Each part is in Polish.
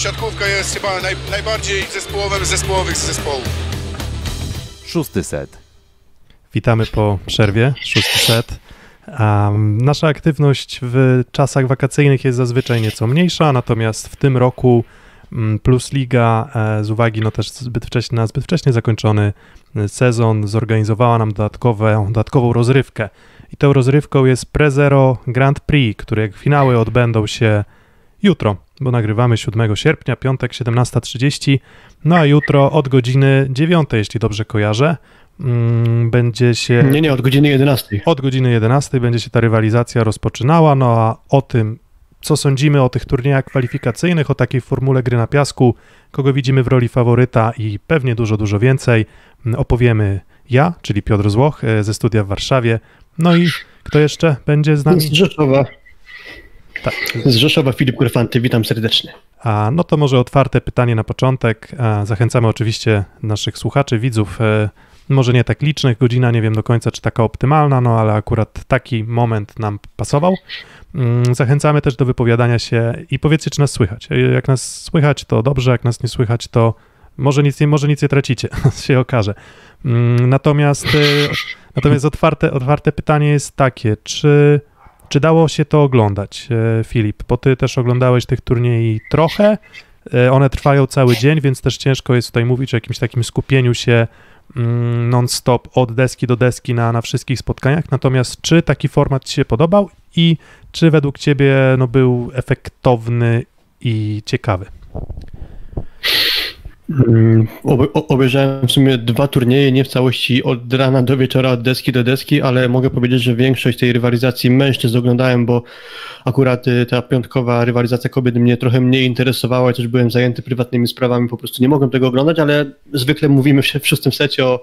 siatkówka jest chyba naj, najbardziej zespołowym zespołowych z zespołów. Szósty set. Witamy po przerwie, szósty set. Um, nasza aktywność w czasach wakacyjnych jest zazwyczaj nieco mniejsza, natomiast w tym roku mm, Plus Liga e, z uwagi no też zbyt wcześnie, na zbyt wcześnie zakończony e, sezon zorganizowała nam dodatkowe, dodatkową rozrywkę. I tą rozrywką jest Prezero Grand Prix, których finały odbędą się jutro, bo nagrywamy 7 sierpnia, piątek 17.30, no a jutro od godziny 9, jeśli dobrze kojarzę, mm, będzie się... Nie, nie, od godziny 11. Od godziny 11 będzie się ta rywalizacja rozpoczynała, no a o tym, co sądzimy o tych turniejach kwalifikacyjnych, o takiej formule gry na piasku, kogo widzimy w roli faworyta i pewnie dużo, dużo więcej, mm, opowiemy ja, czyli Piotr Złoch e, ze studia w Warszawie. No i kto jeszcze będzie z nami? Z Rzeszowa. Tak. Z Rzeszowa Filip Kurfanty, witam serdecznie. A, no to może otwarte pytanie na początek. Zachęcamy oczywiście naszych słuchaczy, widzów, e, może nie tak licznych, godzina nie wiem do końca, czy taka optymalna, no ale akurat taki moment nam pasował. Mm, zachęcamy też do wypowiadania się i powiedzcie, czy nas słychać. E, Jak nas słychać, to dobrze, jak nas nie słychać, to może nic nie, może nic nie tracicie, się okaże. Mm, Natomiast, e, natomiast otwarte, otwarte pytanie jest takie, czy, czy dało się to oglądać, e, Filip? Bo ty też oglądałeś tych turniej trochę, e, one trwają cały dzień, więc też ciężko jest tutaj mówić o jakimś takim skupieniu się mm, non-stop od deski do deski na, na wszystkich spotkaniach. Natomiast czy taki format ci się podobał i czy według ciebie no, był efektowny i ciekawy? Mm, Obejrzałem w sumie dwa turnieje, nie w całości od rana do wieczora, od deski do deski, ale mogę powiedzieć, że większość tej rywalizacji mężczyzn oglądałem, bo akurat y, ta piątkowa rywalizacja kobiet mnie trochę mniej interesowała też byłem zajęty prywatnymi sprawami, po prostu nie mogłem tego oglądać, ale zwykle mówimy w w szóstym secie o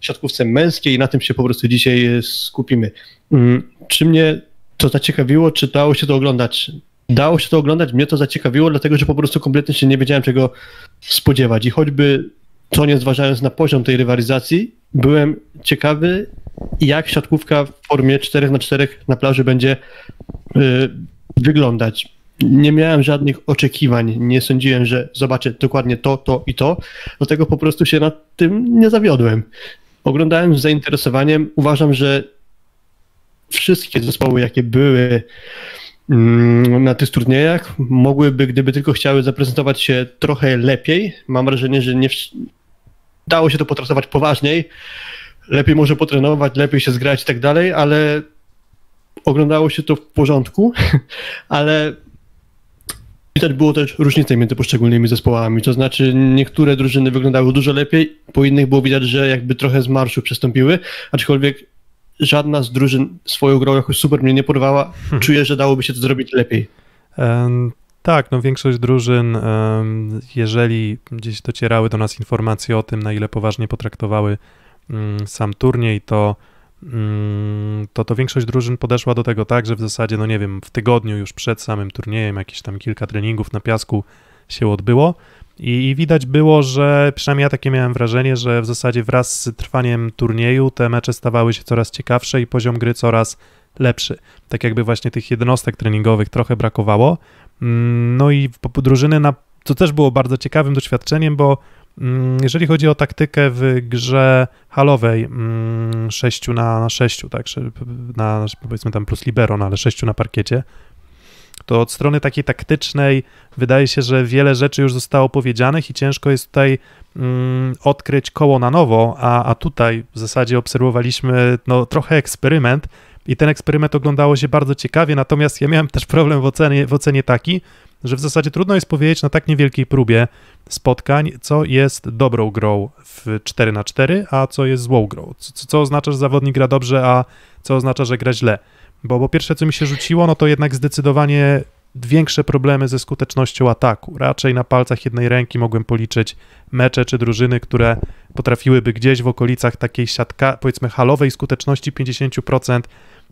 siatkówce męskiej i na tym się po prostu dzisiaj y, skupimy. Mm, Czy mnie to zaciekawiło, czy dało się to oglądać? Dało się to oglądać, mnie to zaciekawiło, dlatego że po prostu kompletnie się nie wiedziałem czego spodziewać. I choćby to nie zważając na poziom tej rywalizacji, byłem ciekawy, jak siatkówka w formie 4 na 4 na plaży będzie y, wyglądać. Nie miałem żadnych oczekiwań, nie sądziłem, że zobaczę dokładnie to, to i to, dlatego po prostu się nad tym nie zawiodłem. Oglądałem z zainteresowaniem, uważam, że wszystkie zespoły, jakie były na tych turniejach, mogłyby, gdyby tylko chciały zaprezentować się trochę lepiej. Mam wrażenie, że nie dało się to potraktować poważniej. Lepiej może potrenować, lepiej się zgrać i tak dalej, ale oglądało się to w porządku, ale widać było też różnice między poszczególnymi zespołami. To znaczy, niektóre drużyny wyglądały dużo lepiej, po innych było widać, że jakby trochę z marszu przestąpiły, aczkolwiek żadna z drużyn swoją grą jakoś super mnie nie porwała. Czuję, że dałoby się to zrobić lepiej. Tak, no większość drużyn, jeżeli gdzieś docierały do nas informacje o tym, na ile poważnie potraktowały mm, sam turniej, to, mm, to to większość drużyn podeszła do tego tak, że w zasadzie, no nie wiem, w tygodniu już przed samym turniejem jakieś tam kilka treningów na piasku się odbyło i, i widać było, że przynajmniej ja takie miałem wrażenie, że w zasadzie wraz z trwaniem turnieju te mecze stawały się coraz ciekawsze i poziom gry coraz lepszy. Tak jakby właśnie tych jednostek treningowych trochę brakowało. Mm, No i drużyny, na, to też było bardzo ciekawym doświadczeniem, bo mm, jeżeli chodzi o taktykę w grze halowej, mm, 6 na 6, tak, na powiedzmy tam plus libero, no ale 6 na parkiecie, to od strony takiej taktycznej wydaje się, że wiele rzeczy już zostało powiedzianych i ciężko jest tutaj mm, odkryć koło na nowo, a, a tutaj w zasadzie obserwowaliśmy no, trochę eksperyment i ten eksperyment oglądało się bardzo ciekawie, natomiast ja miałem też problem w ocenie, w ocenie taki, że w zasadzie trudno jest powiedzieć na tak niewielkiej próbie spotkań, co jest dobrą grą w 4 na 4 a co jest złą grą. Co, co oznacza, że zawodnik gra dobrze, a co oznacza, że gra źle. Bo, bo pierwsze, co mi się rzuciło, no to jednak zdecydowanie większe problemy ze skutecznością ataku. Raczej na palcach jednej ręki mogłem policzyć mecze czy drużyny, które potrafiłyby gdzieś w okolicach takiej siatka, powiedzmy halowej skuteczności 50%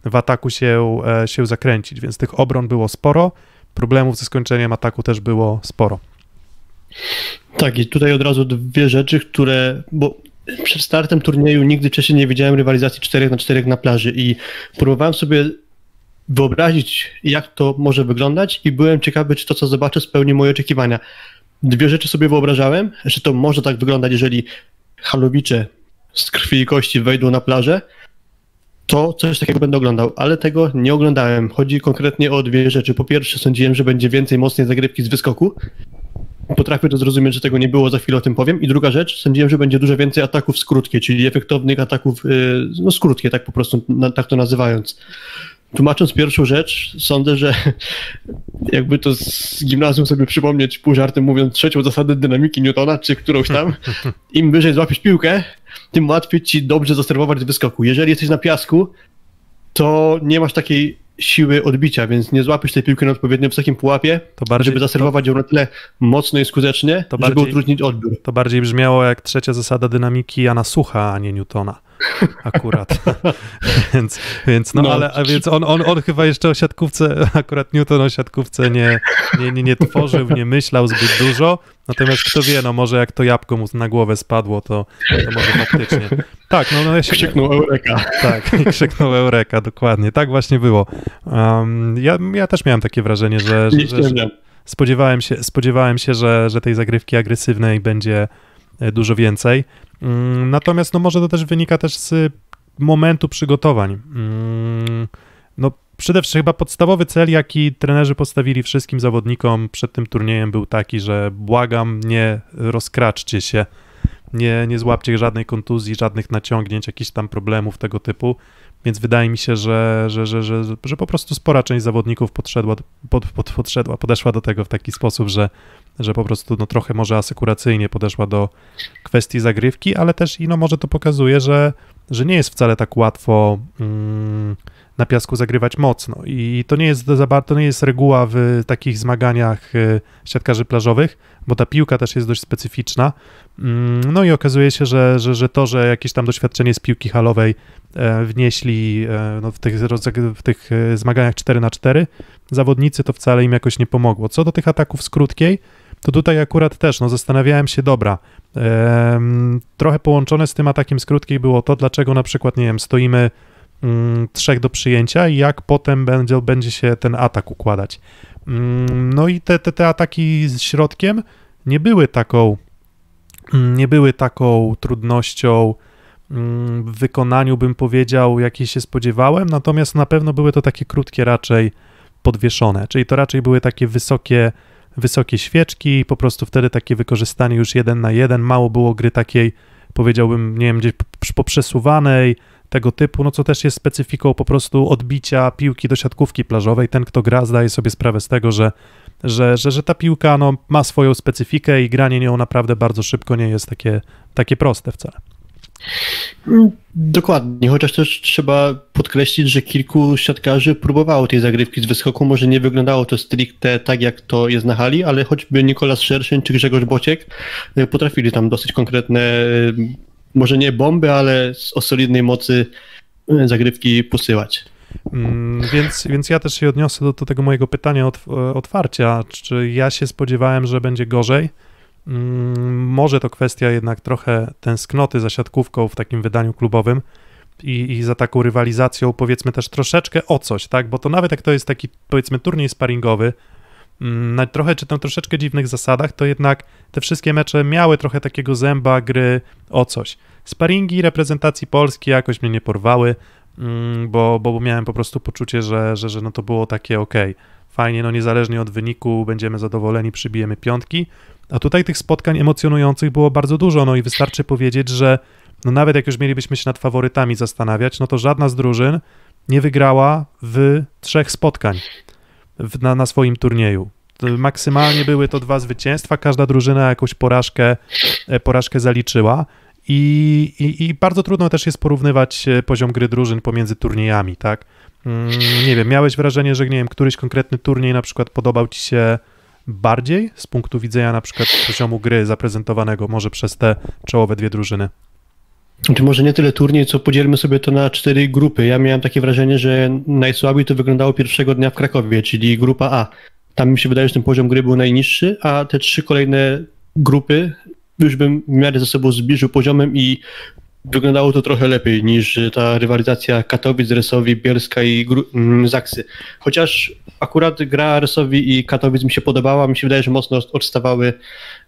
w ataku się, e, się zakręcić, więc tych obron było sporo, problemów ze skończeniem ataku też było sporo. Tak, i tutaj od razu dwie rzeczy, które. Bo przed startem turnieju nigdy wcześniej nie widziałem rywalizacji 4 na 4 na plaży i próbowałem sobie wyobrazić, jak to może wyglądać, i byłem ciekawy, czy to, co zobaczę, spełni moje oczekiwania. dwie rzeczy sobie wyobrażałem, że to może tak wyglądać, jeżeli halowicze z krwi i kości wejdą na plażę, to coś takiego będę oglądał, ale tego nie oglądałem. Chodzi konkretnie o dwie rzeczy. Po pierwsze, sądziłem, że będzie więcej mocnej zagrywki z wyskoku. Potrafię to zrozumieć, że tego nie było, za chwilę o tym powiem. I druga rzecz, sądziłem, że będzie dużo więcej ataków skrótkie, czyli efektownych ataków, y, no skrótkie, tak po prostu, tak to nazywając. Tłumacząc pierwszą rzecz, sądzę, że jakby to z gimnazjum sobie przypomnieć, pół żartem mówiąc, trzecią zasadę dynamiki Newtona, czy którąś tam, im wyżej złapiesz piłkę, tym łatwiej ci dobrze zaserwować z wyskoku. Jeżeli jesteś na piasku, to nie masz takiej siły odbicia, więc nie złapiesz tej piłki na odpowiednio wysokim pułapie, to bardziej, żeby zaserwować to, ją na tyle mocno i skutecznie, to żeby bardziej, utrudnić odbiór. To bardziej brzmiało jak trzecia zasada dynamiki Jana Sucha, a nie Newtona. Akurat. więc, więc, no, no, ale a więc on, on, on chyba jeszcze o siatkówce, akurat Newton o siatkówce nie, nie, nie, nie tworzył, nie myślał zbyt dużo. Natomiast kto wie, no może jak to jabłko mu na głowę spadło, to, to może faktycznie. Tak, no, no ja się... Krzyknął Eureka. Tak, krzyknął Eureka, dokładnie. Tak właśnie było. Um, ja, ja też miałem takie wrażenie, że, że, że, że spodziewałem się, spodziewałem się że, że tej zagrywki agresywnej będzie e, dużo więcej. Mm, natomiast no może to też wynika też z momentu przygotowań. Mm, no przede wszystkim chyba podstawowy cel, jaki trenerzy postawili wszystkim zawodnikom przed tym turniejem był taki, że błagam, nie rozkraczcie się, nie, nie złapcie żadnej kontuzji, żadnych naciągnięć, jakichś tam problemów tego typu. Więc wydaje mi się, że, że, że, że, że po prostu spora część zawodników podszedła, pod, pod, podszedła, podeszła do tego w taki sposób, że, że po prostu no, trochę może asekuracyjnie podeszła do kwestii zagrywki, ale też i no, może to pokazuje, że, że nie jest wcale tak łatwo mm, na piasku zagrywać mocno. I to nie jest za to nie jest reguła w takich zmaganiach y, siatkarzy plażowych, bo ta piłka też jest dość specyficzna. Mm, no i okazuje się, że, że, że to, że jakieś tam doświadczenie z piłki halowej e, wnieśli e, no, w, tych, w tych e, zmaganiach 4 na 4 zawodnicy, to wcale im jakoś nie pomogło. Co do tych ataków z krótkiej, to tutaj akurat też no, zastanawiałem się, dobra, trochę połączone z tym atakiem z krótkiej było to, dlaczego na przykład, nie wiem, stoimy mm, trzech do przyjęcia i jak potem będzie, będzie się ten atak układać. Mm, no i te, te, te ataki z środkiem nie były taką mm, nie były taką trudnością mm, w wykonaniu, bym powiedział, jakiej się spodziewałem, natomiast na pewno były to takie krótkie raczej podwieszone, czyli to raczej były takie wysokie, wysokie świeczki, po prostu wtedy takie wykorzystanie już jeden na jeden, mało było gry takiej, powiedziałbym, nie wiem, gdzieś poprzesuwanej, tego typu, no co też jest specyfiką po prostu odbicia piłki do siatkówki plażowej. Ten, kto gra, zdaje sobie sprawę z tego, że, że, że, że ta piłka no, ma swoją specyfikę i granie nią naprawdę bardzo szybko nie jest takie, takie proste wcale. Dokładnie, chociaż też trzeba podkreślić, że kilku siatkarzy próbowało tej zagrywki z wyskoku. Może nie wyglądało to stricte tak, jak to jest na hali, ale choćby Nikolas Szerszeń czy Grzegorz Bociek e, potrafili tam dosyć konkretne e, może nie bomby, ale o solidnej mocy e, zagrywki posyłać. Mm, więc, więc ja też się odniosę do, do tego mojego pytania od, otwarcia. Czy ja się spodziewałem, że będzie gorzej? Mm, może to kwestia jednak trochę tęsknoty za siatkówką w takim wydaniu klubowym i, i za taką rywalizacją, powiedzmy też troszeczkę o coś, tak? Bo to nawet jak to jest taki, powiedzmy, turniej sparingowy, Mm, na trochę czy tam troszeczkę dziwnych zasadach, to jednak te wszystkie mecze miały trochę takiego zęba gry o coś. Sparingi reprezentacji Polski jakoś mnie nie porwały, mm, bo, bo miałem po prostu poczucie, że, że, że no to było takie ok, fajnie, no niezależnie od wyniku będziemy zadowoleni, przybijemy piątki, a tutaj tych spotkań emocjonujących było bardzo dużo, no i wystarczy powiedzieć, że no nawet jak już mielibyśmy się nad faworytami zastanawiać, no to żadna z drużyn nie wygrała w trzech spotkań w, na, na swoim turnieju. Maksymalnie były to dwa zwycięstwa, każda drużyna jakąś porażkę, e, porażkę zaliczyła. I, i, I, bardzo trudno też jest porównywać e, poziom gry drużyn pomiędzy turniejami, tak? Mm, nie wiem, miałeś wrażenie, że nie wiem, któryś konkretny turniej na przykład podobał ci się bardziej z punktu widzenia na przykład poziomu gry zaprezentowanego może przez te czołowe dwie drużyny? Czy może nie tyle turniej, co podzielmy sobie to na cztery grupy. Ja miałem takie wrażenie, że najsłabiej to wyglądało pierwszego dnia w Krakowie, czyli grupa A. Tam mi się wydaje, że ten poziom gry był najniższy, a te trzy kolejne grupy już bym w miarę ze sobą zbliżył poziomem i wyglądało to trochę lepiej niż ta rywalizacja Katowic, Resowi, Bielska i Gru- mm, Zaksy. Chociaż akurat gra Resowi i Katowic mi się podobała, mi się wydaje, że mocno odstawały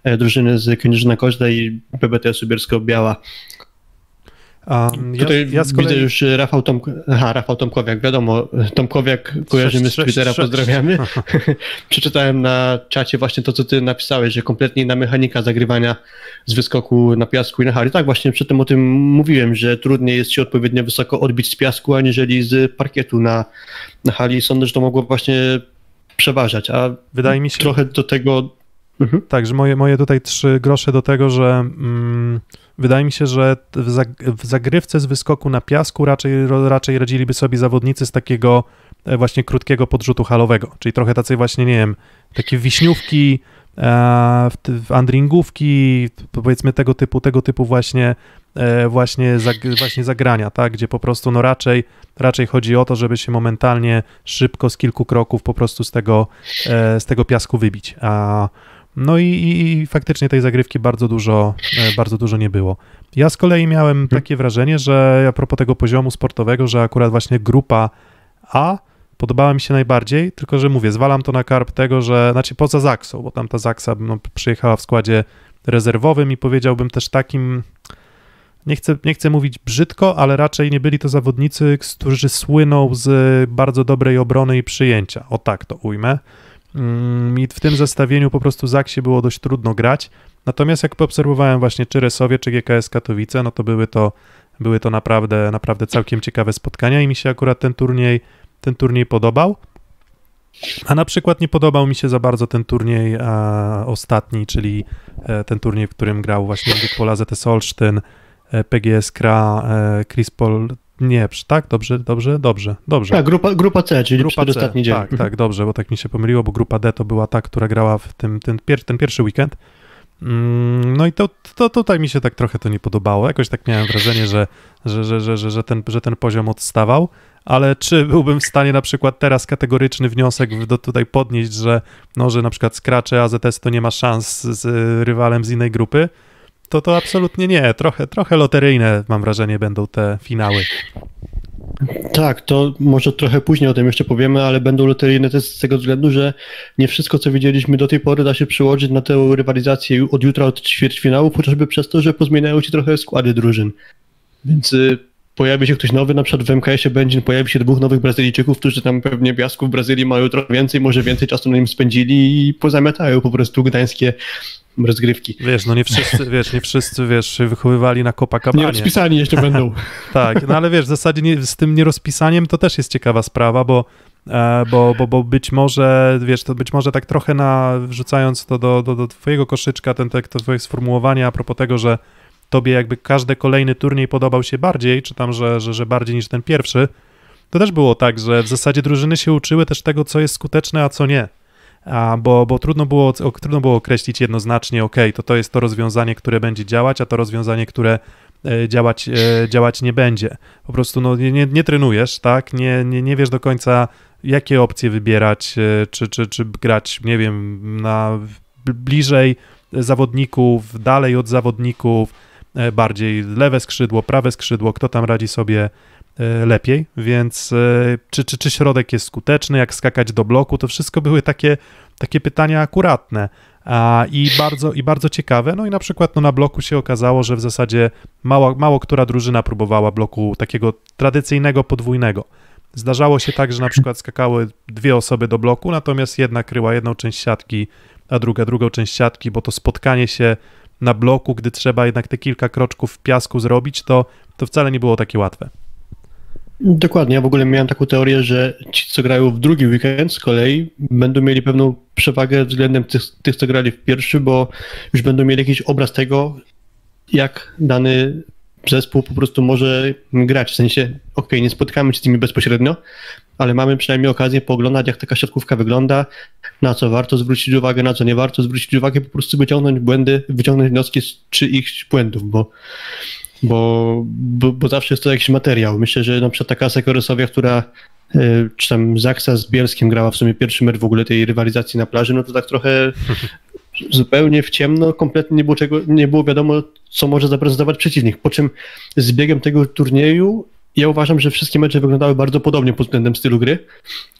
e, drużyny z Kędzierzyna Koźle i PBTS-u Bielsko-Biała. Um, ja, Tutaj ja z kolei... widzę już Rafał, Tom... Aha, Rafał Tomkowiak, wiadomo, Tomkowiak kojarzymy z Twittera, pozdrawiamy. Przeczytałem na czacie właśnie to, co ty napisałeś, że kompletnie inna mechanika zagrywania z wyskoku na piasku i na hali. Tak, właśnie przedtem o tym mówiłem, że trudniej jest się odpowiednio wysoko odbić z piasku, aniżeli z parkietu na, na hali. Sądzę, że to mogło właśnie przeważać, a Wydaje mi się, trochę do tego... Mhm. Tak, że moje, moje tutaj trzy grosze do tego, że mm, wydaje mi się, że w, zag- w zagrywce z wyskoku na piasku raczej, raczej radziliby sobie zawodnicy z takiego e, właśnie krótkiego podrzutu halowego, czyli trochę tacy właśnie, nie wiem, takie wiśniówki, e, w, andringówki, powiedzmy tego typu, tego typu właśnie e, właśnie, zag, właśnie zagrania, tak, gdzie po prostu no raczej, raczej chodzi o to, żeby się momentalnie, szybko, z kilku kroków po prostu z tego, z tego piasku wybić, a no i, i, faktycznie tej zagrywki bardzo dużo, e, bardzo dużo nie było. Ja z kolei miałem takie wrażenie, że a propos tego poziomu sportowego, że akurat właśnie grupa A podobała mi się najbardziej, tylko że mówię, zwalam to na karp tego, że, znaczy poza Zaksą, bo tam ta Zaksa no, przyjechała w składzie rezerwowym i powiedziałbym też takim, nie chcę, nie chcę mówić brzydko, ale raczej nie byli to zawodnicy, którzy słyną z bardzo dobrej obrony i przyjęcia. O tak to ujmę. Mm, I w tym zestawieniu po prostu Zaksie było dość trudno grać. Natomiast jak poobserwowałem właśnie czy Resowie, czy GKS Katowice, no to były to, były to naprawdę, naprawdę całkiem ciekawe spotkania i mi się akurat ten turniej, ten turniej podobał. A na przykład nie podobał mi się za bardzo ten turniej ostatni, czyli e, ten turniej, w którym grał właśnie Pola ZS Olsztyn, e, PGS Kra, e, Chris Paul, nie, tak? Dobrze, dobrze, dobrze, dobrze. Tak, grupa, grupa C, czyli Grupa przedostatni dzień. tak, tak, dobrze, bo tak mi się pomyliło, bo grupa D to była ta, która grała w tym, ten, pier, ten pierwszy weekend. Mm, No i to, to tutaj mi się tak trochę to nie podobało. Jakoś tak miałem wrażenie, że, że, że, że, że, że, ten, że ten poziom odstawał, ale czy byłbym w stanie na przykład teraz kategoryczny wniosek do tutaj podnieść, że, no, że na przykład Scratche AZS to nie ma szans z rywalem z innej grupy, to to absolutnie nie. Trochę, trochę loteryjne mam wrażenie będą te finały. Tak, to może trochę później o tym jeszcze powiemy, ale będą loteryjne też z tego względu, że nie wszystko, co widzieliśmy do tej pory, da się przełożyć na tę rywalizację od jutra od ćwierćfinałów, chociażby przez to, że pozmieniają się trochę składy drużyn. Więc y, pojawi się ktoś nowy, na przykład w MKS-ie będzie, pojawi się dwóch nowych Brazylijczyków, którzy tam pewnie piasku w Brazylii mają trochę więcej, może więcej czasu na nim spędzili i pozamiatają po prostu gdańskie rozgrywki. Wiesz, no nie wszyscy, wiesz, nie wszyscy, wiesz, wychowywali na Copacabanie. Nie rozpisani jeszcze będą. Tak, no ale wiesz, w zasadzie nie, z tym nierozpisaniem to też jest ciekawa sprawa, bo, e, bo, bo, bo być może, wiesz, to być może tak trochę na, wrzucając to do, do, do twojego koszyczka, ten, te, to twoje sformułowanie a propos tego, że tobie jakby każdy kolejny turniej podobał się bardziej, czy tam, że, że, że bardziej niż ten pierwszy, to też było tak, że w zasadzie drużyny się uczyły też tego, co jest skuteczne, a co nie. A, bo, bo trudno, było, o, trudno było określić jednoznacznie, ok, to to jest to rozwiązanie, które będzie działać, a to rozwiązanie, które e, działać, e, działać nie będzie. Po prostu no, nie, nie, nie trenujesz, tak? Nie, nie, nie wiesz do końca, jakie opcje wybierać, e, czy, czy, czy grać, nie wiem, na bliżej zawodników, dalej od zawodników, bardziej lewe skrzydło, prawe skrzydło, kto tam radzi sobie e, lepiej, więc e, czy, czy, czy środek jest skuteczny, jak skakać do bloku, to wszystko były takie, takie pytania akuratne a, i, bardzo, i bardzo ciekawe. No i na przykład no, na bloku się okazało, że w zasadzie mało, mało która drużyna próbowała bloku takiego tradycyjnego, podwójnego. Zdarzało się tak, że na przykład skakały dwie osoby do bloku, natomiast jedna kryła jedną część siatki, a druga drugą część siatki, bo to spotkanie się na bloku, gdy trzeba jednak te kilka kroczków w piasku zrobić, to, to wcale nie było takie łatwe. Dokładnie, ja w ogóle miałem taką teorię, że ci, co grają w drugi weekend z kolei, będą mieli pewną przewagę względem tych, tych co grali w pierwszy, bo już będą mieli jakiś obraz tego, jak dany zespół po prostu może grać. W sensie, ok, nie spotkamy się z nimi bezpośrednio, ale mamy przynajmniej okazję pooglądać, jak taka siatkówka wygląda, na co warto zwrócić uwagę, na co nie warto zwrócić uwagę, po prostu wyciągnąć błędy, wyciągnąć wnioski z czyichś błędów, bo bo, bo, bo zawsze jest to jakiś materiał. Myślę, że na przykład taka Sekorosowia, która y, czy tam Zaksa z Bielskiem grała w sumie pierwszy mecz w ogóle tej rywalizacji na plaży, no to tak trochę zupełnie w ciemno, kompletnie nie było, czego, nie było wiadomo, co może zaprezentować przeciwnik. Po czym z biegiem tego turnieju ja uważam, że wszystkie mecze wyglądały bardzo podobnie pod względem stylu gry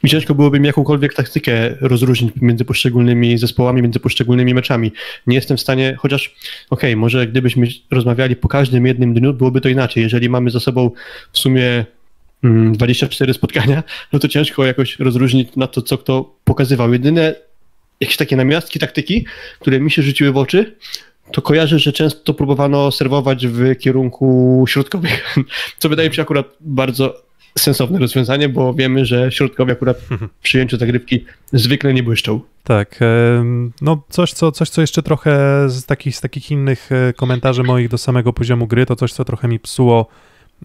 i ciężko byłoby mi jakąkolwiek taktykę rozróżnić między poszczególnymi zespołami, między poszczególnymi meczami. Nie jestem w stanie, chociaż okej, okay, może gdybyśmy rozmawiali po każdym jednym dniu, byłoby to inaczej. Jeżeli mamy za sobą w sumie 24 mm, spotkania, no to ciężko jakoś rozróżnić na to, co kto pokazywał. Jedyne jakieś takie namiastki taktyki, które mi się rzuciły w oczy, to kojarzę, że często próbowano serwować w kierunku środkowych, co wydaje mi się akurat bardzo sensowne rozwiązanie, bo wiemy, że środkowi akurat w przyjęciu zagrywki zwykle nie błyszczą. Tak, no coś co, coś, co jeszcze trochę z takich, z takich innych e, komentarzy moich do samego poziomu gry, to coś, co trochę mi psuło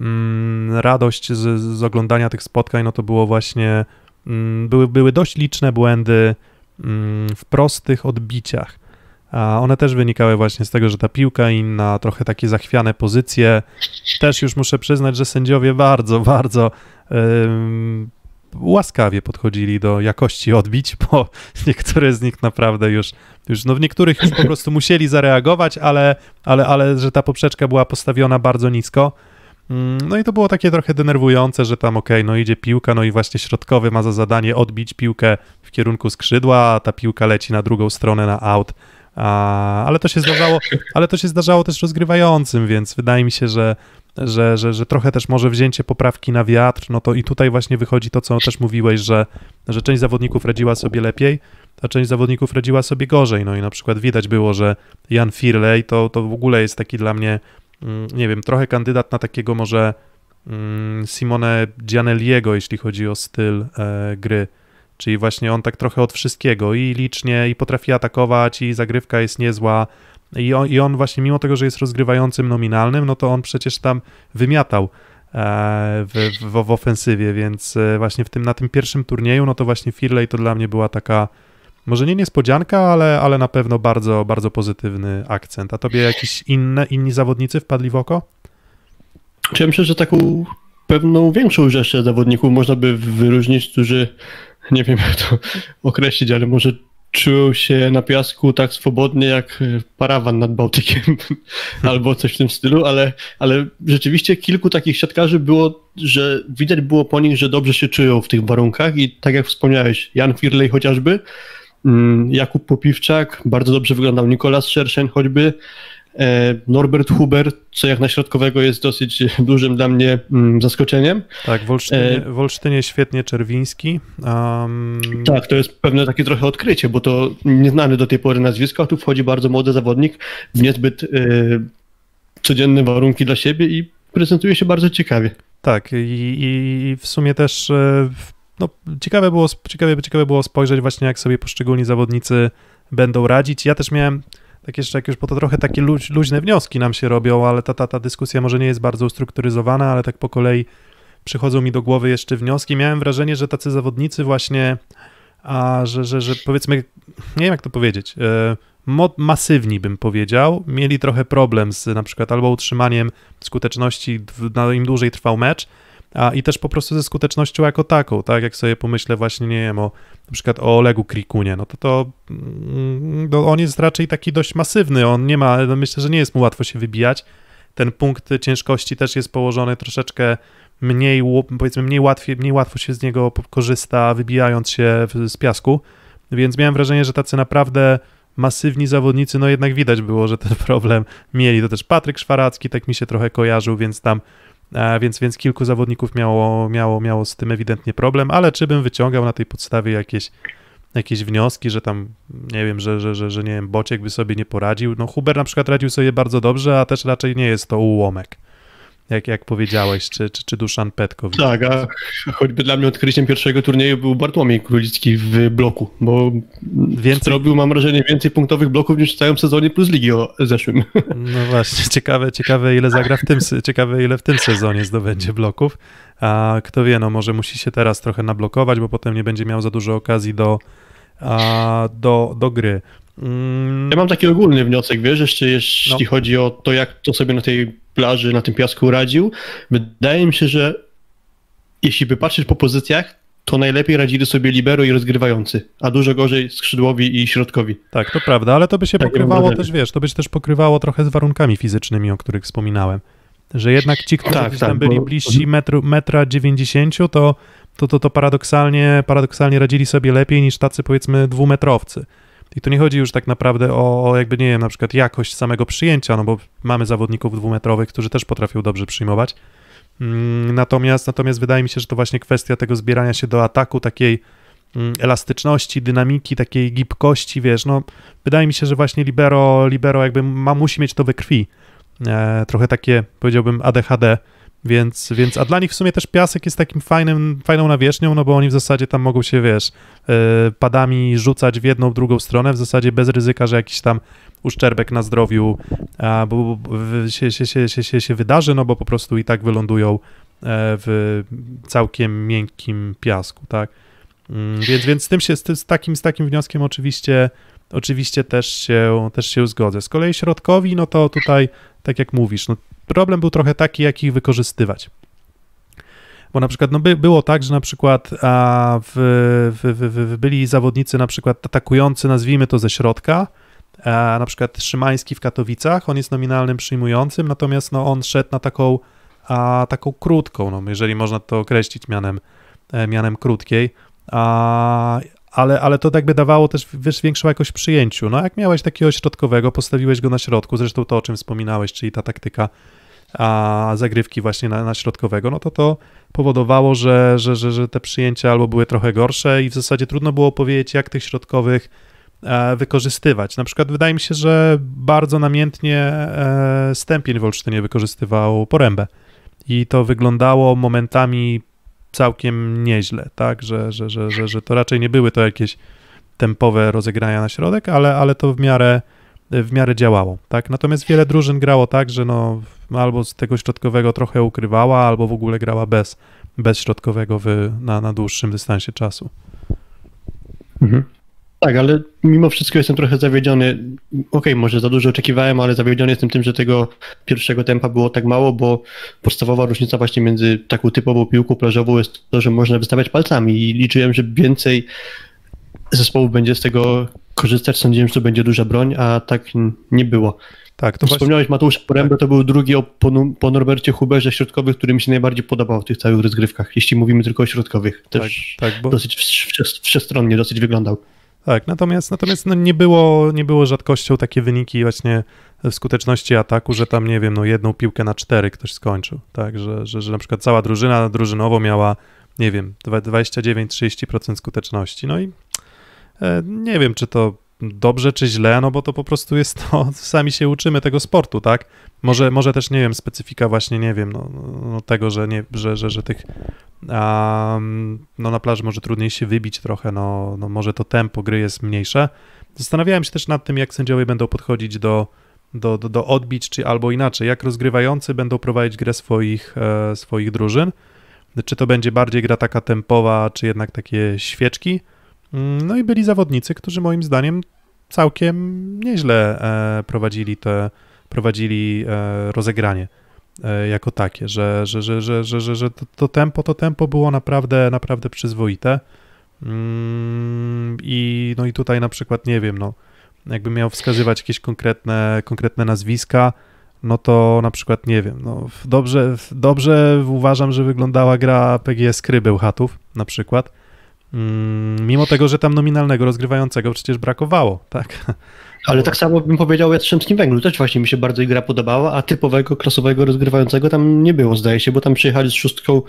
mm, radość z, z oglądania tych spotkań, no to było właśnie, mm, były, były dość liczne błędy mm, w prostych odbiciach. A one też wynikały właśnie z tego, że ta piłka inna, trochę takie zachwiane pozycje. Też już muszę przyznać, że sędziowie bardzo, bardzo łaskawie podchodzili do jakości odbić, bo niektóre z nich naprawdę już, już no w niektórych już po prostu musieli zareagować, ale, ale, ale że ta poprzeczka była postawiona bardzo nisko. Mm, no i to było takie trochę denerwujące, że tam okej, okay, no idzie piłka, no i właśnie środkowy ma za zadanie odbić piłkę w kierunku skrzydła, a ta piłka leci na drugą stronę na out. A, ale to się zdarzało, ale to się zdarzało też rozgrywającym, więc wydaje mi się, że, że, że, że trochę też może wzięcie poprawki na wiatr, no to i tutaj właśnie wychodzi to, co też mówiłeś, że, że część zawodników radziła sobie lepiej, a część zawodników radziła sobie gorzej. No i na przykład widać było, że Jan Firley to, to w ogóle jest taki dla mnie, mm, nie wiem, trochę kandydat na takiego może mm, Simone Gianelliego, jeśli chodzi o styl e, gry. Czyli właśnie on tak trochę od wszystkiego i licznie, i potrafi atakować, i zagrywka jest niezła. I on, I on właśnie, mimo tego, że jest rozgrywającym nominalnym, no to on przecież tam wymiatał e, w, w, w ofensywie, więc e, właśnie w tym, na tym pierwszym turnieju, no to właśnie Firley to dla mnie była taka, może nie niespodzianka, ale, ale na pewno bardzo, bardzo pozytywny akcent. A tobie jakieś inne, inni zawodnicy wpadli w oko? Ja myślę, że taką pewną większą rzeszę zawodników można by wyróżnić, którzy nie wiem jak to określić, ale może czują się na piasku tak swobodnie jak parawan nad Bałtykiem albo coś w tym stylu, ale, ale rzeczywiście kilku takich siatkarzy było, że widać było po nich, że dobrze się czują w tych warunkach i tak jak wspomniałeś, Jan Firley chociażby, mm, Jakub Popiwczak, bardzo dobrze wyglądał Nikolas Szerszeń choćby, Norbert Huber, co jak na środkowego jest dosyć dużym dla mnie mm, zaskoczeniem. Tak, w Olsztynie, w Olsztynie świetnie Czerwiński. Um... Tak, to jest pewne takie trochę odkrycie, bo to nieznany do tej pory nazwisko, a tu wchodzi bardzo młody zawodnik w niezbyt y, codzienne warunki dla siebie i prezentuje się bardzo ciekawie. Tak, i, i w sumie też e, no, ciekawe, było, ciekawe, ciekawe było spojrzeć właśnie, jak sobie poszczególni zawodnicy będą radzić. Ja też miałem tak jeszcze jak już, bo to trochę takie luź, luźne wnioski nam się robią, ale ta, ta, ta dyskusja może nie jest bardzo ustrukturyzowana, ale tak po kolei przychodzą mi do głowy jeszcze wnioski. Miałem wrażenie, że tacy zawodnicy właśnie, a że, że, że powiedzmy, nie wiem jak to powiedzieć, e, masywni bym powiedział, mieli trochę problem z na przykład albo utrzymaniem skuteczności, na im dłużej trwał mecz, a i też po prostu ze skutecznością jako taką, tak, jak sobie pomyślę właśnie, nie wiem, o na przykład o Olegu Krikunie, no to to no on jest raczej taki dość masywny, on nie ma, no myślę, że nie jest mu łatwo się wybijać, ten punkt ciężkości też jest położony troszeczkę mniej, powiedzmy, mniej, łatwiej, mniej łatwo się z niego korzysta, wybijając się z piasku, więc miałem wrażenie, że tacy naprawdę masywni zawodnicy, no jednak widać było, że ten problem mieli. To też Patryk Szwaracki tak mi się trochę kojarzył, więc tam więc, więc kilku zawodników miało, miało, miało z tym ewidentnie problem, ale czy bym wyciągał na tej podstawie jakieś, jakieś wnioski, że tam, nie wiem, że, że, że, że nie wiem, Bociek by sobie nie poradził. No Huber na przykład radził sobie bardzo dobrze, a też raczej nie jest to ułomek jak, jak powiedziałeś, czy, czy, czy Duszan Petkowicz. Tak, a choćby dla mnie odkryciem pierwszego turnieju był Bartłomiej Królicki w bloku, bo więcej... zrobił, mam wrażenie, więcej punktowych bloków niż w całym sezonie plus ligi o zeszłym. No właśnie, ciekawe, ciekawe ile zagra w tym, ciekawe ile w tym sezonie zdobędzie bloków, a kto wie, no może musi się teraz trochę nablokować, bo potem nie będzie miał za dużo okazji do, a, do, do gry. Mm. Ja mam taki ogólny wniosek, wiesz, jeszcze jeśli no. chodzi o to, jak to sobie na tej plaży, na tym piasku radził. Wydaje mi się, że jeśli by patrzeć po pozycjach, to najlepiej radzili sobie libero i rozgrywający, a dużo gorzej skrzydłowi i środkowi. Tak, to prawda, ale to by się Takie pokrywało też, wiesz, to by się też pokrywało trochę z warunkami fizycznymi, o których wspominałem. Że jednak ci, którzy Tak, tak, tam byli bo- bliżsi metru, metra 90, to, to, to, to paradoksalnie, paradoksalnie radzili sobie lepiej niż tacy powiedzmy dwumetrowcy. I tu nie chodzi już tak naprawdę o, o jakby, nie wiem, na przykład jakość samego przyjęcia, no bo mamy zawodników dwumetrowych, którzy też potrafią dobrze przyjmować. Mm, Natomiast, natomiast wydaje mi się, że to właśnie kwestia tego zbierania się do ataku, takiej mm, elastyczności, dynamiki, takiej gibkości, wiesz, no wydaje mi się, że właśnie libero, libero jakby ma, musi mieć to we krwi. E, trochę takie, powiedziałbym, ADHD, więc, więc, a dla nich w sumie też piasek jest takim fajnym, fajną nawierzchnią, no bo oni w zasadzie tam mogą się, wiesz, e, padami rzucać w jedną, drugą stronę, w zasadzie bez ryzyka, że jakiś tam uszczerbek na zdrowiu bo, się, się, się, się, się, wydarzy, no bo po prostu i tak wylądują e, w całkiem miękkim piasku, tak? Mm, Więc, więc z tym się, z, takim, z takim wnioskiem oczywiście, oczywiście też się, też się zgodzę. Z kolei środkowi, no to tutaj, tak jak mówisz, no problem był trochę taki, jak ich wykorzystywać. Bo na przykład no by, było tak, że na przykład a, w, w, w, byli zawodnicy na przykład atakujący, nazwijmy to ze środka, a, na przykład Szymański w Katowicach, on jest nominalnym przyjmującym, natomiast no, on szedł na taką, a, taką krótką, no, jeżeli można to określić mianem, e, mianem krótkiej, a, ale, ale to jakby dawało też wiesz, większą jakość w przyjęciu. No jak miałeś takiego środkowego, postawiłeś go na środku, zresztą to, o czym wspominałeś, czyli ta taktyka a, zagrywki właśnie na, na środkowego, no to to powodowało, że, że, że, że te przyjęcia albo były trochę gorsze i w zasadzie trudno było powiedzieć, jak tych środkowych e, wykorzystywać. Na przykład wydaje mi się, że bardzo namiętnie e, Stępień w Olsztynie wykorzystywał porębę i to wyglądało momentami całkiem nieźle, tak, że, że, że, że, że to raczej nie były to jakieś tempowe rozegrania na środek, ale, ale to w miarę, w miarę działało, tak, natomiast wiele drużyn grało tak, że no albo z tego środkowego trochę ukrywała, albo w ogóle grała bez, bez środkowego w, na, na dłuższym dystansie czasu. Mhm. Tak, ale mimo wszystko jestem trochę zawiedziony. Okej, może za dużo oczekiwałem, ale zawiedziony jestem tym, że tego pierwszego tempa było tak mało, bo podstawowa różnica właśnie między taką typową piłką plażową jest to, że można wystawiać palcami i liczyłem, że więcej zespołów będzie z tego korzystać. Sądziłem, że to będzie duża broń, a tak nie było. Tak, to właśnie, Wspomniałeś Mateusza Porębę, to był drugi o- po, po Norbercie Huberze środkowych, który mi się najbardziej podobał w tych całych rozgrywkach, jeśli mówimy tylko o środkowych. tak, Też tak, bo, dosyć wsz- wsz- wszechstronnie dosyć wyglądał. Tak, natomiast, natomiast no nie, było, nie było rzadkością takie wyniki właśnie w skuteczności ataku, że tam, nie wiem, no jedną piłkę na cztery ktoś skończył, tak, że, że, że na przykład cała drużyna drużynowo miała, nie wiem, dwa- 29-30% skuteczności, no i e, nie wiem, czy to dobrze, czy źle, no bo to po prostu jest to, sami się uczymy tego sportu, tak, może, może też, nie wiem, specyfika właśnie, nie wiem, no, no tego, że, nie, że, że, że tych Um, no na plaży może trudniej się wybić trochę, no, no może to tempo gry jest mniejsze. Zastanawiałem się też nad tym, jak sędziowie będą podchodzić do, do, do, do odbić, czy albo inaczej, jak rozgrywający będą prowadzić grę swoich, e, swoich drużyn. Czy to będzie bardziej gra taka tempowa, czy jednak takie świeczki. Mm, No i byli zawodnicy, którzy moim zdaniem całkiem nieźle e, prowadzili te, prowadzili e, rozegranie e, jako takie, że, że, że, że, że, że, że to, to tempo, to tempo było naprawdę, naprawdę przyzwoite. Mm, I no i tutaj na przykład nie wiem, no jakbym miał wskazywać jakieś konkretne, konkretne nazwiska, no to na przykład nie wiem, no dobrze, dobrze uważam, że wyglądała gra PGS Kry Bełchatów na przykład. Mm, Mimo tego, że tam nominalnego rozgrywającego przecież brakowało, tak? Ale tak samo bym powiedział o Jastrzębskim Węglu. Też właśnie mi się bardzo ich gra podobała, a typowego, klasowego rozgrywającego tam nie było, zdaje się, bo tam przyjechali z szóstką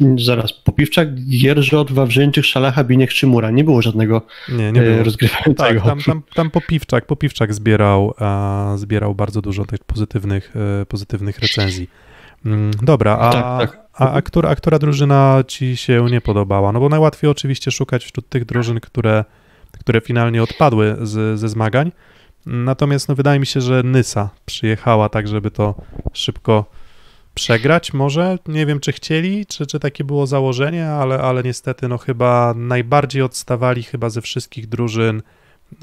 mm, zaraz Popiwczak, Gierżot, Wawrzyńczyk, Szalacha, Biniek, Szymura. Nie było żadnego Nie, nie e, było. rozgrywającego. Tak, tam, tam, tam Popiwczak, Popiwczak zbierał, a, zbierał bardzo dużo tych pozytywnych, e, pozytywnych recenzji. Mm, Dobra, a, Tak, tak. A, a, która, a która drużyna ci się nie podobała? No bo najłatwiej oczywiście szukać wśród tych drużyn, które, które finalnie odpadły z, ze zmagań. Natomiast no, wydaje mi się, że Nysa przyjechała tak, żeby to szybko przegrać może. Nie wiem, czy chcieli, czy, czy takie było założenie, ale, ale niestety no chyba najbardziej odstawali chyba ze wszystkich drużyn,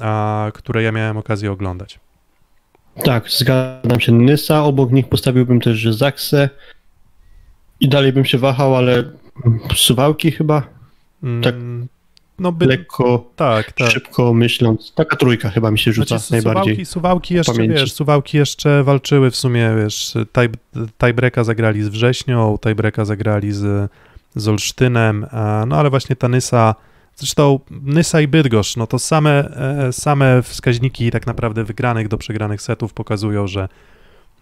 a, które ja miałem okazję oglądać. Tak, zgadzam się. Nysa, obok nich postawiłbym też Zaksę i dalej bym się wahał, ale Suwałki chyba. Mm, Tak. No by, Lekko, tak, tak. szybko myśląc. Taka trójka chyba mi się rzuca Znaczy, najbardziej. Suwałki, suwałki jeszcze, pamięci. wiesz, Suwałki jeszcze walczyły w sumie, wiesz, tie, tiebreaka zagrali z Wrześnią, tiebreaka zagrali z, z Olsztynem, no ale właśnie ta Nysa, zresztą Nysa i Bydgoszcz, no to same, e, same wskaźniki tak naprawdę wygranych do przegranych setów pokazują, że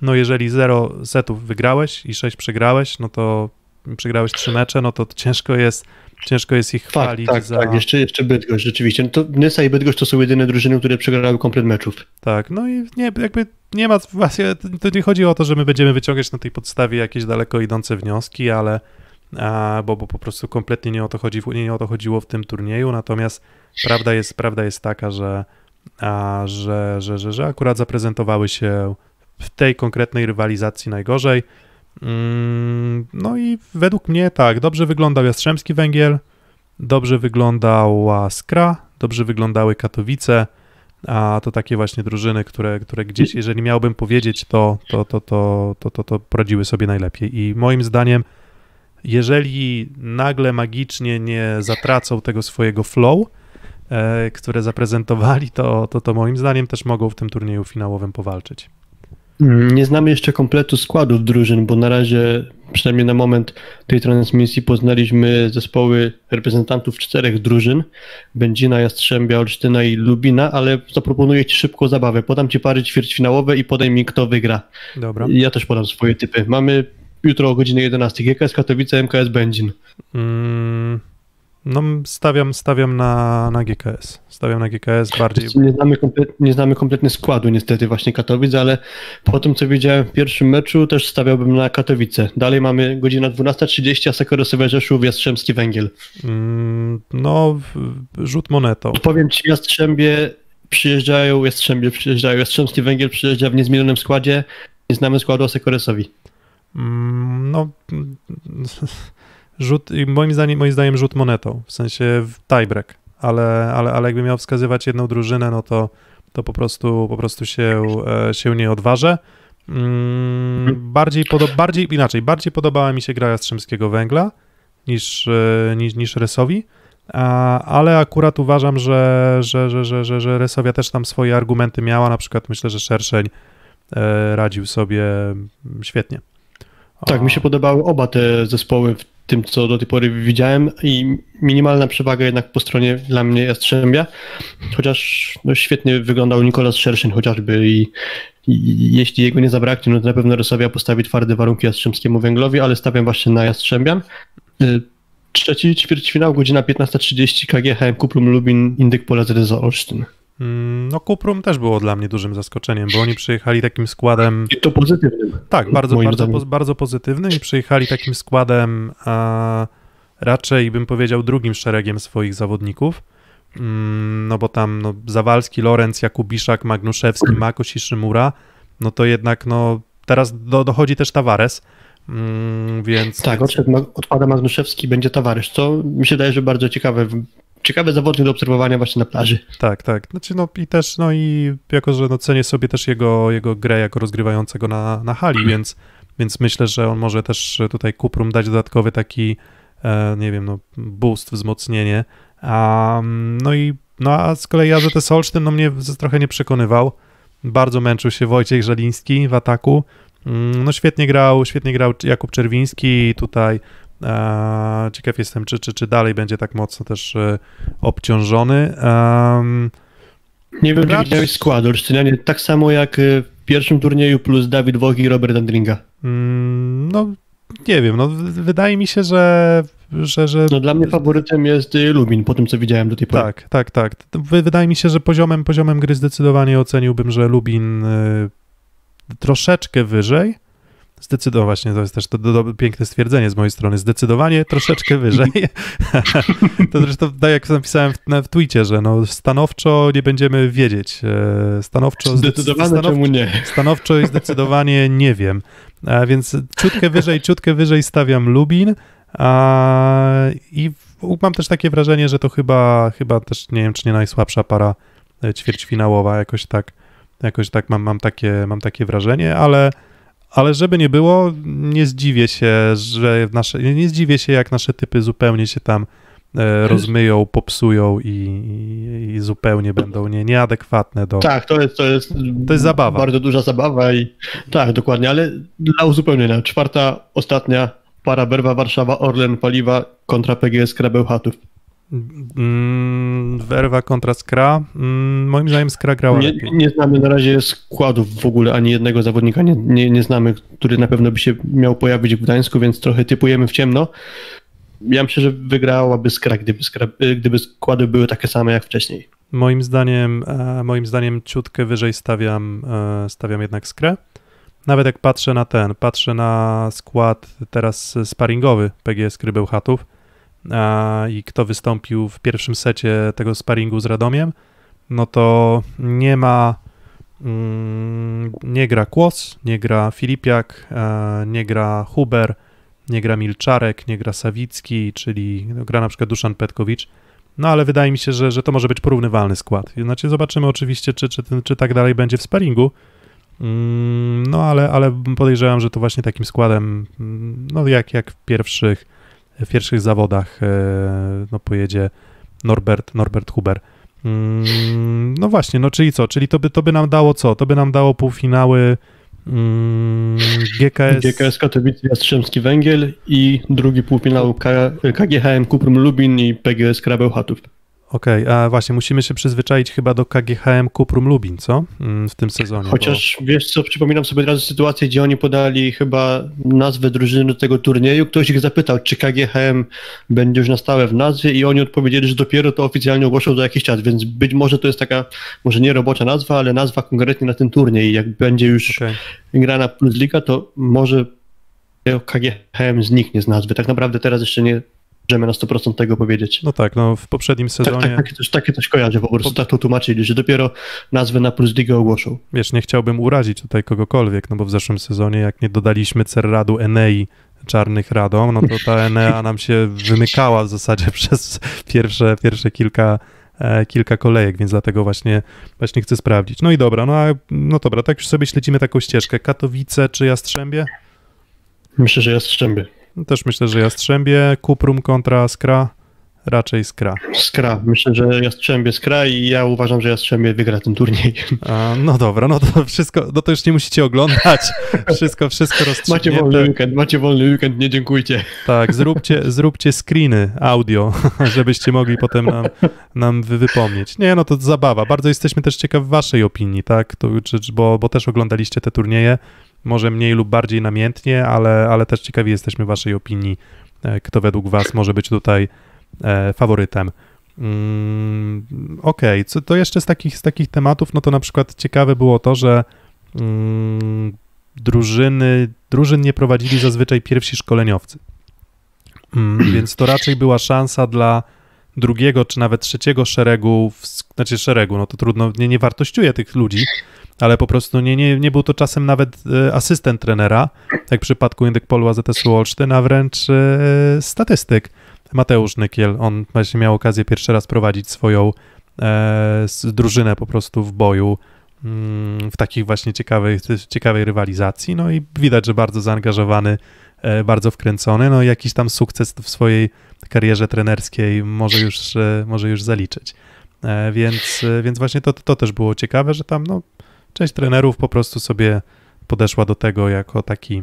no jeżeli 0 setów wygrałeś i 6 przegrałeś, no to przegrałeś 3 mecze, no to ciężko jest, ciężko jest ich Tak, chwalić tak, za... tak. Jeszcze, jeszcze Bydgoszcz, rzeczywiście. No to Nysa i Bydgoszcz to są jedyne drużyny, które przegrały komplet meczów. Tak, no i nie, jakby nie ma, właśnie to nie chodzi o to, że my będziemy wyciągać na tej podstawie jakieś daleko idące wnioski, ale bo, bo po prostu kompletnie nie o to chodzi, nie, o to chodziło w tym turnieju, natomiast prawda jest, prawda jest taka, że, że, że, że, że akurat zaprezentowały się w tej konkretnej rywalizacji najgorzej. Mm, No i według mnie tak, dobrze wyglądał Jastrzębski Węgiel, dobrze wyglądała Skra, dobrze wyglądały Katowice, a to takie właśnie drużyny, które, które gdzieś, jeżeli miałbym powiedzieć, to, to, to, to, to, to, to poradziły sobie najlepiej. I moim zdaniem, jeżeli nagle magicznie nie zatracą tego swojego flow, e, które zaprezentowali, to, to, to moim zdaniem też mogą w tym turnieju finałowym powalczyć. Mm, Nie znamy jeszcze kompletu składów drużyn, bo na razie, przynajmniej na moment tej transmisji, poznaliśmy zespoły reprezentantów czterech drużyn: Będzina, Jastrzębia, Olsztyna i Lubina, ale zaproponuję Ci szybką zabawę. Podam Ci pary ćwierćfinałowe i podaj mi, kto wygra. Dobra. Ja też podam swoje typy. Mamy jutro o godzinie 11 GKS Katowice, MKS Będzin. Mm, no, stawiam, stawiam na, na GKS. Stawiam na GKS bardziej. Nie znamy, nie znamy kompletnie składu niestety właśnie Katowic, ale po tym co widziałem w pierwszym meczu też stawiałbym na Katowice. Dalej mamy godzina 12.30, a Sekoresowe Rzeszów, Jastrzębski Węgiel. Mm, no, rzut monetą. Powiem Ci, Jastrzębie przyjeżdżają, Jastrzębie przyjeżdżają, Jastrzębski Węgiel przyjeżdża w niezmienionym składzie, nie znamy składu Sekoresowi. Mm, No, mm, rzut, moim zdaniem, moim zdaniem rzut monetą, w sensie tiebreak, ale, ale, ale jakby miał wskazywać jedną drużynę, no to, to po prostu, po prostu się, e, się nie odważę. Mm, bardziej, podo- bardziej, inaczej, bardziej podobała mi się gra Jastrzębskiego Węgla niż, e, niż, niż Resowi, a, ale akurat uważam, że, że, że, że, że, że Resowia też tam swoje argumenty miała, na przykład myślę, że Szerszeń e, radził sobie świetnie. Tak, mi się podobały oba te zespoły w tym, co do tej pory widziałem i minimalna przewaga jednak po stronie dla mnie Jastrzębia, chociaż no, świetnie wyglądał Nikolas Szerszyn chociażby i, i jeśli jego nie zabraknie, no to na pewno Rosowia postawi twarde warunki Jastrzębskiemu Węglowi, ale stawiam właśnie na Jastrzębian. Y, Trzeci ćwierćfinał, godzina 15.30, KGHM Kuplum Lubin, Indyk Pola Zryza Olsztyn. Mm, No Kuprum też było dla mnie dużym zaskoczeniem, bo oni przyjechali takim składem, I to pozytywnym. tak, bardzo, bardzo, poz- bardzo pozytywnym i przyjechali takim składem a, raczej bym powiedział drugim szeregiem swoich zawodników, Mm, no bo tam no, Zawalski, Lorenz, Jakubiszak, Magnuszewski, Makoś i Szymura, no to jednak no teraz do, dochodzi też Tavares, mm, więc... Tak, więc, odpada Magnuszewski, będzie Tawarysz, co mi się daje, że bardzo ciekawe, ciekawe zawodnik do obserwowania właśnie na plaży. Tak, tak. Znaczy, no i też, no i jako, że no, cenię sobie też jego, jego grę jako rozgrywającego na, na hali, więc, więc myślę, że on może też tutaj Kuprum dać dodatkowy taki, e, nie wiem, no, boost, wzmocnienie. A, no i, no a z kolei AZS Olsztyn, no mnie trochę nie przekonywał. Bardzo męczył się Wojciech Żeliński w ataku. Mm, No świetnie grał, świetnie grał Jakub Czerwiński tutaj. E, ciekaw jestem, czy, czy, czy dalej będzie tak mocno też e, obciążony. Nie wiem, czy widziałeś skład Olsztynianie, tak samo jak y, w pierwszym turnieju plus Dawid Włoch i Robert Andringa. Mm, No, nie wiem, no wydaje mi się, że, że, że No dla mnie faworytem jest Lubin, po tym co widziałem do tej pory. tak, tak, tak. Wy- Wydaje mi się, że poziomem, poziomem gry zdecydowanie oceniłbym, że Lubin y, troszeczkę wyżej. Zdecydowanie, właśnie to jest też to, to, to piękne stwierdzenie z mojej strony. Zdecydowanie troszeczkę wyżej. to zresztą tak jak napisałem w, na, w tweetie, że no stanowczo nie będziemy wiedzieć. e, Stanowczo, zdecyd- Zdecydowanie stanowczo, czemu nie. Stanowczo i zdecydowanie nie wiem. A więc ciutkę wyżej, ciutkę wyżej stawiam Lubin. A, I mam też takie wrażenie, że to chyba, chyba też nie wiem, czy nie najsłabsza para e, ćwierćfinałowa, jakoś tak, jakoś tak mam, mam, takie, mam takie wrażenie, ale, ale żeby nie było, nie zdziwię się, że nasze, nie zdziwię się, jak nasze typy zupełnie się tam e, rozmyją, popsują i, i, i zupełnie będą nie, nieadekwatne do... Tak, to jest, to jest, To jest zabawa. bardzo duża zabawa i tak, dokładnie, ale dla uzupełnienia, czwarta, ostatnia para Berwa Warszawa Orlen Paliwa kontra PGS Krabełchatów. Mm, Werwa kontra Skra. Mm, moim zdaniem Skra grała Nie, lepiej. nie znamy na razie składów w ogóle, ani jednego zawodnika nie, nie, nie znamy, który na pewno by się miał pojawić w Gdańsku, więc trochę typujemy w ciemno. Ja myślę, że wygrałaby Skra, gdyby, skra, gdyby składy były takie same jak wcześniej. Moim zdaniem, e, moim zdaniem ciutkę wyżej stawiam, e, stawiam jednak Skrę. Nawet jak patrzę na ten, patrzę na skład teraz sparingowy PGS Krybełchatów a, i kto wystąpił w pierwszym secie tego sparingu z Radomiem, no to nie ma, mm, nie gra Kłos, nie gra Filipiak, e, nie gra Huber, nie gra Milczarek, nie gra Sawicki, czyli no, gra na przykład Duszan Petkowicz, no ale wydaje mi się, że, że to może być porównywalny skład. Znaczy zobaczymy oczywiście, czy, czy, czy tak dalej będzie w sparingu, Mm, no ale, ale podejrzewam, że to właśnie takim składem, mm, no jak, jak w pierwszych, w pierwszych zawodach e, no pojedzie Norbert, Norbert Huber. Mm, No właśnie, no czyli co? Czyli to by, to by nam dało co? To by nam dało półfinały mm, GKS, GKS Katowice, Jastrzębski Węgiel i drugi półfinał KGHM Kuprum Lubin i PGS Krabełchatów. Okej, a właśnie musimy się przyzwyczaić chyba do KGHM Kuprum Lubin, co? Mm, W tym sezonie. Chociaż wiesz co, przypominam sobie teraz sytuację, gdzie oni podali chyba nazwę drużyny do tego turnieju. Ktoś ich zapytał, czy KGHM będzie już na stałe w nazwie i oni odpowiedzieli, że dopiero to oficjalnie ogłoszą za jakiś czas, więc być może to jest taka, może nie robocza nazwa, ale nazwa konkretnie na ten turniej. Jak będzie już Okej. grana Plus Liga, to może KGHM zniknie z nazwy. Tak naprawdę teraz jeszcze nie możemy na 100% tego powiedzieć. No tak, no w poprzednim Tak, sezonie, tak, takie, coś, takie coś kojarzę, po prostu tak to tłumaczyli, że dopiero nazwę na Plus Ligę ogłoszą. wiesz, nie chciałbym urazić tutaj kogokolwiek, no bo w zeszłym sezonie, jak nie dodaliśmy Cerradu Enei Czarnych Radom, no to ta Enea nam się wymykała w zasadzie przez pierwsze, pierwsze kilka, e, kilka kolejek, więc dlatego właśnie, właśnie chcę sprawdzić. No i dobra, no, a, no dobra, tak już sobie śledzimy taką ścieżkę. Katowice czy Jastrzębie? Myślę, że Jastrzęby. Też myślę, że Jastrzębie, Kuprum kontra Skra, raczej Skra. Skra. Myślę, że Jastrzębie Skra i ja uważam, że Jastrzębie wygra ten turniej. A, no dobra, no to wszystko, no to już nie musicie oglądać, wszystko, wszystko Macie wolny rozstrzygnięte. weekend, macie wolny weekend, nie dziękujcie. Tak, zróbcie, zróbcie screeny audio, żebyście mogli potem nam, nam wy- wypomnieć. Nie, no to zabawa. Bardzo jesteśmy też ciekawi waszej opinii, tak? To, czy- bo, bo też oglądaliście te turnieje, może mniej lub bardziej namiętnie, ale, ale też ciekawi jesteśmy waszej opinii, e, kto według was może być tutaj e, faworytem. Mm, Okej, co to jeszcze z takich, z takich tematów, no to na przykład ciekawe było to, że mm, drużyny, drużyn nie prowadzili zazwyczaj pierwsi szkoleniowcy. Mm, Więc to raczej była szansa dla drugiego czy nawet trzeciego szeregu, w, znaczy szeregu, no to trudno, nie, nie wartościuję tych ludzi, ale po prostu nie, nie, nie był to czasem nawet e, asystent trenera, jak w przypadku Indykpolu AZS-u Olsztyn, a wręcz e, statystyk. Mateusz Nykiel, on właśnie miał okazję pierwszy raz prowadzić swoją e, drużynę po prostu w boju mm, w takich właśnie ciekawej, ciekawej rywalizacji, no i widać, że bardzo zaangażowany, bardzo wkręcony, no i jakiś tam sukces w swojej karierze trenerskiej może już, może już zaliczyć. Więc, więc właśnie to, to też było ciekawe, że tam no, część trenerów po prostu sobie podeszła do tego jako taki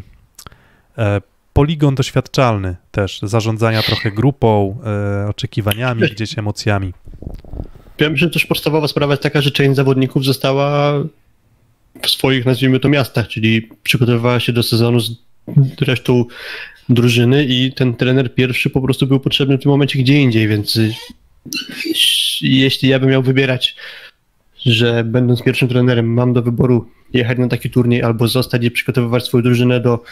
e, poligon doświadczalny też, zarządzania trochę grupą, e, oczekiwaniami, gdzieś emocjami. Ja myślę, że też podstawowa sprawa jest taka, że część zawodników została w swoich, nazwijmy to, miastach, czyli przygotowywała się do sezonu z resztą drużyny i ten trener pierwszy po prostu był potrzebny w tym momencie gdzie indziej, więc y, jeśli ja bym miał wybierać, że będąc pierwszym trenerem mam do wyboru jechać na taki turniej albo zostać i przygotowywać swoją drużynę do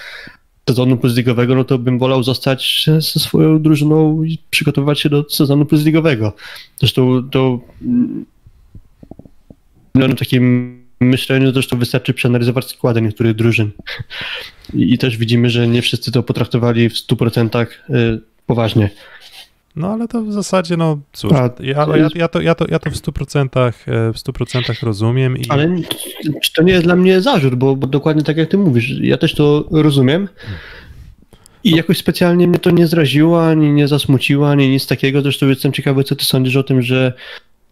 sezonu plusligowego, no to bym wolał zostać ze swoją drużyną i przygotowywać się do sezonu plusligowego. Zresztą to no, takim myśleniu zresztą wystarczy przeanalizować składy niektórych drużyn. I, I też widzimy, że nie wszyscy to potraktowali w 100% y, poważnie. No ale to w zasadzie, no cóż, A, ja, to ja, ja, to, ja, to, ja to w 100%, e, w 100% rozumiem i Ale to nie jest dla mnie zarzut, bo, bo dokładnie tak jak ty mówisz, ja też to rozumiem. I jakoś specjalnie mnie to nie zraziło, ani nie zasmuciło, ani nic takiego. Zresztą jestem ciekawy, co ty sądzisz o tym, że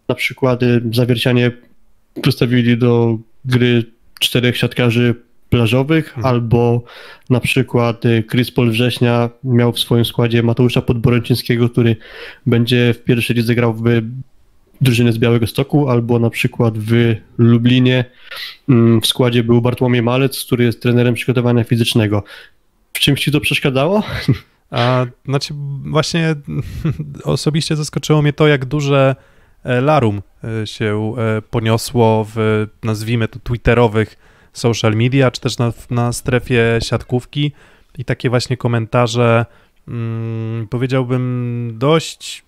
na przykład y, zawiercianie postawili do gry czterech siatkarzy plażowych, Mhm. albo na przykład y, Chris Paul Września miał w swoim składzie Mateusza Podboręczyńskiego, który będzie w pierwszej lidze grał w drużyny z Białego Stoku, albo na przykład w Lublinie mm, w składzie był Bartłomiej Malec, który jest trenerem przygotowania fizycznego. W czymś ci to przeszkadzało? A, znaczy, właśnie osobiście zaskoczyło mnie to, jak duże e, larum e, się e, poniosło w, nazwijmy to, twitterowych social media, czy też na, na strefie siatkówki i takie właśnie komentarze, mm, powiedziałbym, dość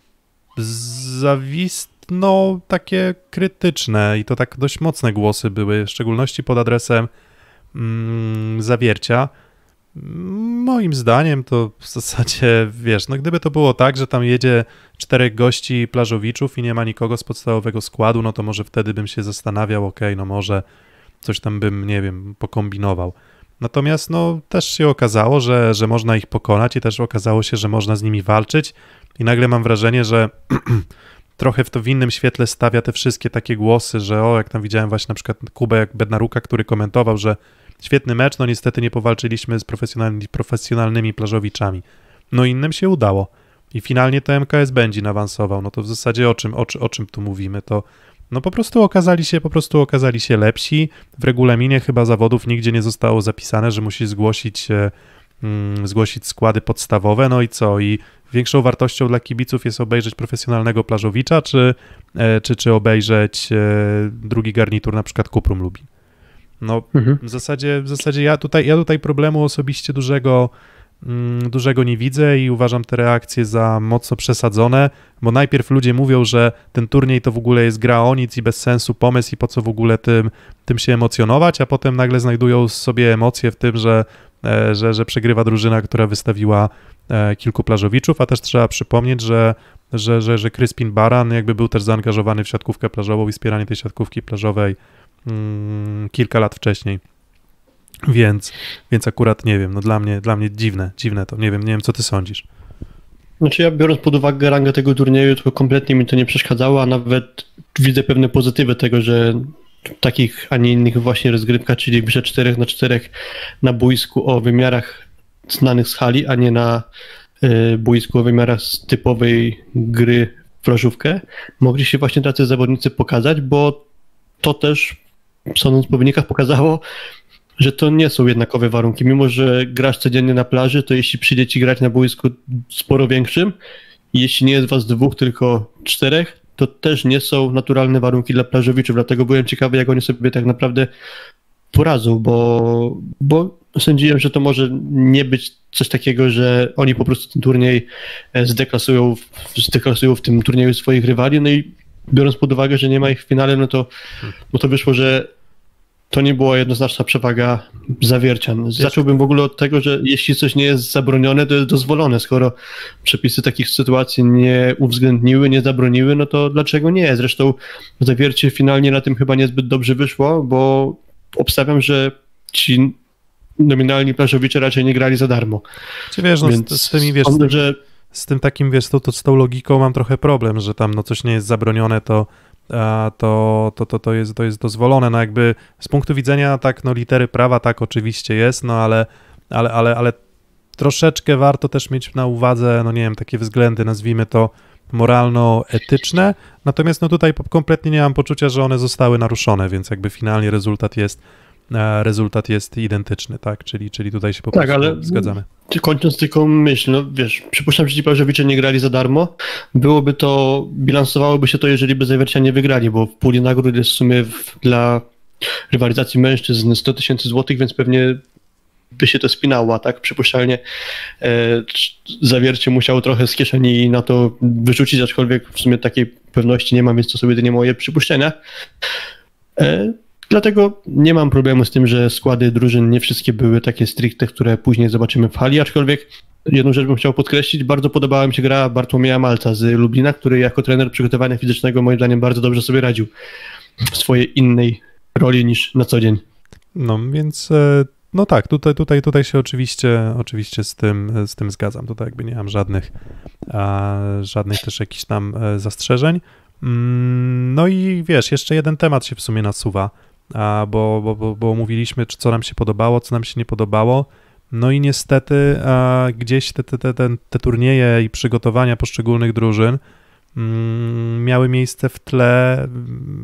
zawistno takie krytyczne i to tak dość mocne głosy były, w szczególności pod adresem mm, zawiercia. Moim zdaniem to w zasadzie, wiesz, no gdyby to było tak, że tam jedzie czterech gości plażowiczów i nie ma nikogo z podstawowego składu, no to może wtedy bym się zastanawiał, okej, no może coś tam bym, nie wiem, pokombinował. Natomiast no też się okazało, że, że można ich pokonać i też okazało się, że można z nimi walczyć i nagle mam wrażenie, że trochę w to w innym świetle stawia te wszystkie takie głosy, że o, jak tam widziałem właśnie na przykład Kubę Bednaruka, który komentował, że świetny mecz, no niestety nie powalczyliśmy z profesjonalnymi, profesjonalnymi plażowiczami. No innym się udało. I finalnie to MKS Będzin awansował. No to w zasadzie o czym, o, o czym tu mówimy? To no po prostu okazali się, po prostu okazali się lepsi. W regulaminie chyba zawodów nigdzie nie zostało zapisane, że musi zgłosić, e, mm, zgłosić składy podstawowe. No i co? I większą wartością dla kibiców jest obejrzeć profesjonalnego plażowicza, czy, e, czy, czy obejrzeć e, drugi garnitur, na przykład Kuprum Lubin. No Mhm. w zasadzie, w zasadzie ja tutaj, ja tutaj problemu osobiście dużego, dużego nie widzę i uważam te reakcje za mocno przesadzone, bo najpierw ludzie mówią, że ten turniej to w ogóle jest gra o nic i bez sensu pomysł i po co w ogóle tym, tym się emocjonować, a potem nagle znajdują sobie emocje w tym, że, e, że, że przegrywa drużyna, która wystawiła e, kilku plażowiczów, a też trzeba przypomnieć, że że, że, że Crispin Baran jakby był też zaangażowany w siatkówkę plażową i wspieranie tej siatkówki plażowej mm, kilka lat wcześniej. Więc, więc akurat nie wiem, no dla mnie, dla mnie dziwne, dziwne to. Nie wiem, nie wiem, co ty sądzisz. Znaczy ja biorąc pod uwagę rangę tego turnieju, to kompletnie mi to nie przeszkadzało, a nawet widzę pewne pozytywy tego, że takich, a nie innych właśnie rozgrywkach, czyli grze 4 na 4 na boisku o wymiarach znanych z hali, a nie na y, boisku o wymiarach z typowej gry w plażówkę, mogli się właśnie tacy zawodnicy pokazać, bo to też, sądząc po wynikach, pokazało, że to nie są jednakowe warunki. Mimo, że grasz codziennie na plaży, to jeśli przyjdzie ci grać na boisku sporo większym, jeśli nie jest was dwóch, tylko czterech, to też nie są naturalne warunki dla plażowiczów. Dlatego byłem ciekawy, jak oni sobie tak naprawdę poradzą, bo, bo sądziłem, że to może nie być coś takiego, że oni po prostu ten turniej e, zdeklasują, zdeklasują w tym turnieju swoich rywali, no i biorąc pod uwagę, że nie ma ich w finale, no to, no to wyszło, że to nie była jednoznaczna przewaga zawiercian. Zacząłbym w ogóle od tego, że jeśli coś nie jest zabronione, to jest dozwolone. Skoro przepisy takich sytuacji nie uwzględniły, nie zabroniły, no to dlaczego nie? Zresztą zawiercie finalnie na tym chyba niezbyt dobrze wyszło, bo obstawiam, że ci nominalni plażowicze raczej nie grali za darmo. Czy wiesz, no Więc z, z tymi, wiesz, z sądzę, tym, że z tym takim, wiesz, tą, to, z tą logiką mam trochę problem, że tam no coś nie jest zabronione, to, to, to, to, to, jest, to jest dozwolone. No jakby z punktu widzenia tak, no litery prawa tak oczywiście jest, no ale, ale, ale, ale troszeczkę warto też mieć na uwadze, no nie wiem, takie względy, nazwijmy to moralno-etyczne, natomiast no tutaj kompletnie nie mam poczucia, że one zostały naruszone, więc jakby finalnie rezultat jest rezultat jest identyczny, tak, czyli, czyli tutaj się po Tak, prostu ale- zgadzamy. Kończąc tylko myśl, no wiesz, przypuszczam, że ci plażowicze nie grali za darmo. Byłoby to, bilansowałoby się to, jeżeli by zawiercia nie wygrali, bo w puli nagród jest w sumie w, dla rywalizacji mężczyzn 100 tysięcy złotych, więc pewnie by się to spinało, a tak przypuszczalnie e, zawiercie musiało trochę z kieszeni na to wyrzucić, aczkolwiek w sumie takiej pewności nie mam, więc to są jedynie moje przypuszczenia. E, Dlatego nie mam problemu z tym, że składy drużyn nie wszystkie były takie stricte, które później zobaczymy w hali, aczkolwiek jedną rzecz bym chciał podkreślić, bardzo podobała mi się gra Bartłomieja Malca z Lublina, który jako trener przygotowania fizycznego moim zdaniem bardzo dobrze sobie radził w swojej innej roli niż na co dzień. No, więc e, no tak, tutaj, tutaj, tutaj się oczywiście, oczywiście z tym, z tym zgadzam. Tutaj jakby nie mam żadnych, a, żadnych też jakichś tam e, zastrzeżeń. Mm, no i wiesz, jeszcze jeden temat się w sumie nasuwa, bo, bo, bo, bo mówiliśmy, co nam się podobało, co nam się nie podobało. No i niestety gdzieś te, te, te, te, te turnieje i przygotowania poszczególnych drużyn mm, miały miejsce w tle,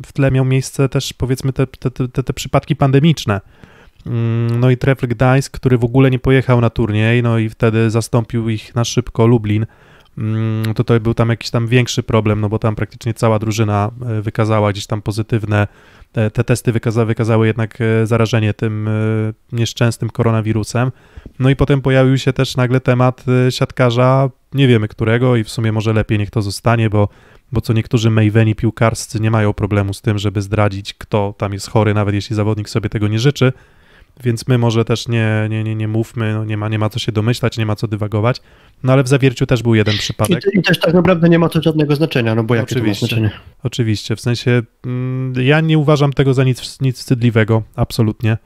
w tle miał miejsce też powiedzmy te, te, te, te przypadki pandemiczne. Mm, no i Trefl Gdańsk, który w ogóle nie pojechał na turniej, no i wtedy zastąpił ich na szybko Lublin. Mm, to to był tam jakiś tam większy problem, no bo tam praktycznie cała drużyna e, wykazała gdzieś tam pozytywne, te, te testy wykaza, wykazały jednak e, zarażenie tym e, nieszczęsnym koronawirusem. No i potem pojawił się też nagle temat siatkarza, nie wiemy którego i w sumie może lepiej niech to zostanie, bo, bo co niektórzy Maveni piłkarscy nie mają problemu z tym, żeby zdradzić, kto tam jest chory, nawet jeśli zawodnik sobie tego nie życzy, więc my może też nie, nie, nie, nie mówmy, no nie, ma, nie ma co się domyślać, nie ma co dywagować, no ale w Zawierciu też był jeden przypadek. I, I, też tak naprawdę nie ma to żadnego znaczenia, no bo jakie oczywiście, to ma znaczenie? Oczywiście, w sensie mm, ja nie uważam tego za nic, nic wstydliwego, absolutnie.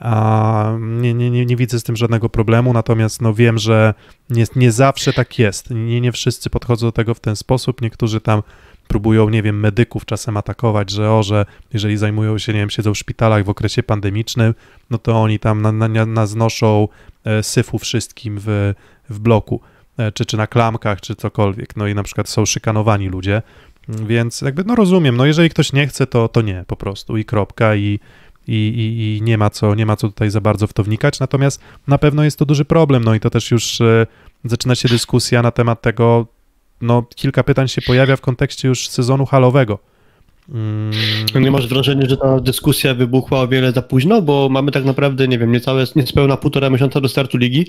A nie, nie, nie, nie widzę z tym żadnego problemu, natomiast no wiem, że nie, nie zawsze tak jest. Nie, nie wszyscy podchodzą do tego w ten sposób. Niektórzy tam próbują, nie wiem, medyków czasem atakować, że o, że jeżeli zajmują się, nie wiem, siedzą w szpitalach w okresie pandemicznym, no to oni tam na, na, naznoszą e, syfu wszystkim w, w bloku, e, czy, czy na klamkach, czy cokolwiek. No i na przykład są szykanowani ludzie, więc jakby, no rozumiem, no jeżeli ktoś nie chce, to, to nie, po prostu. I kropka i, i, i, i nie, ma co, nie ma co tutaj za bardzo w to wnikać, natomiast na pewno jest to duży problem, no i to też już e, zaczyna się dyskusja na temat tego, no, kilka pytań się pojawia w kontekście już sezonu halowego. Mm. Nie masz wrażenia, że ta dyskusja wybuchła o wiele za późno, bo mamy tak naprawdę, nie wiem, niecałe, niespełna półtora miesiąca do startu ligi.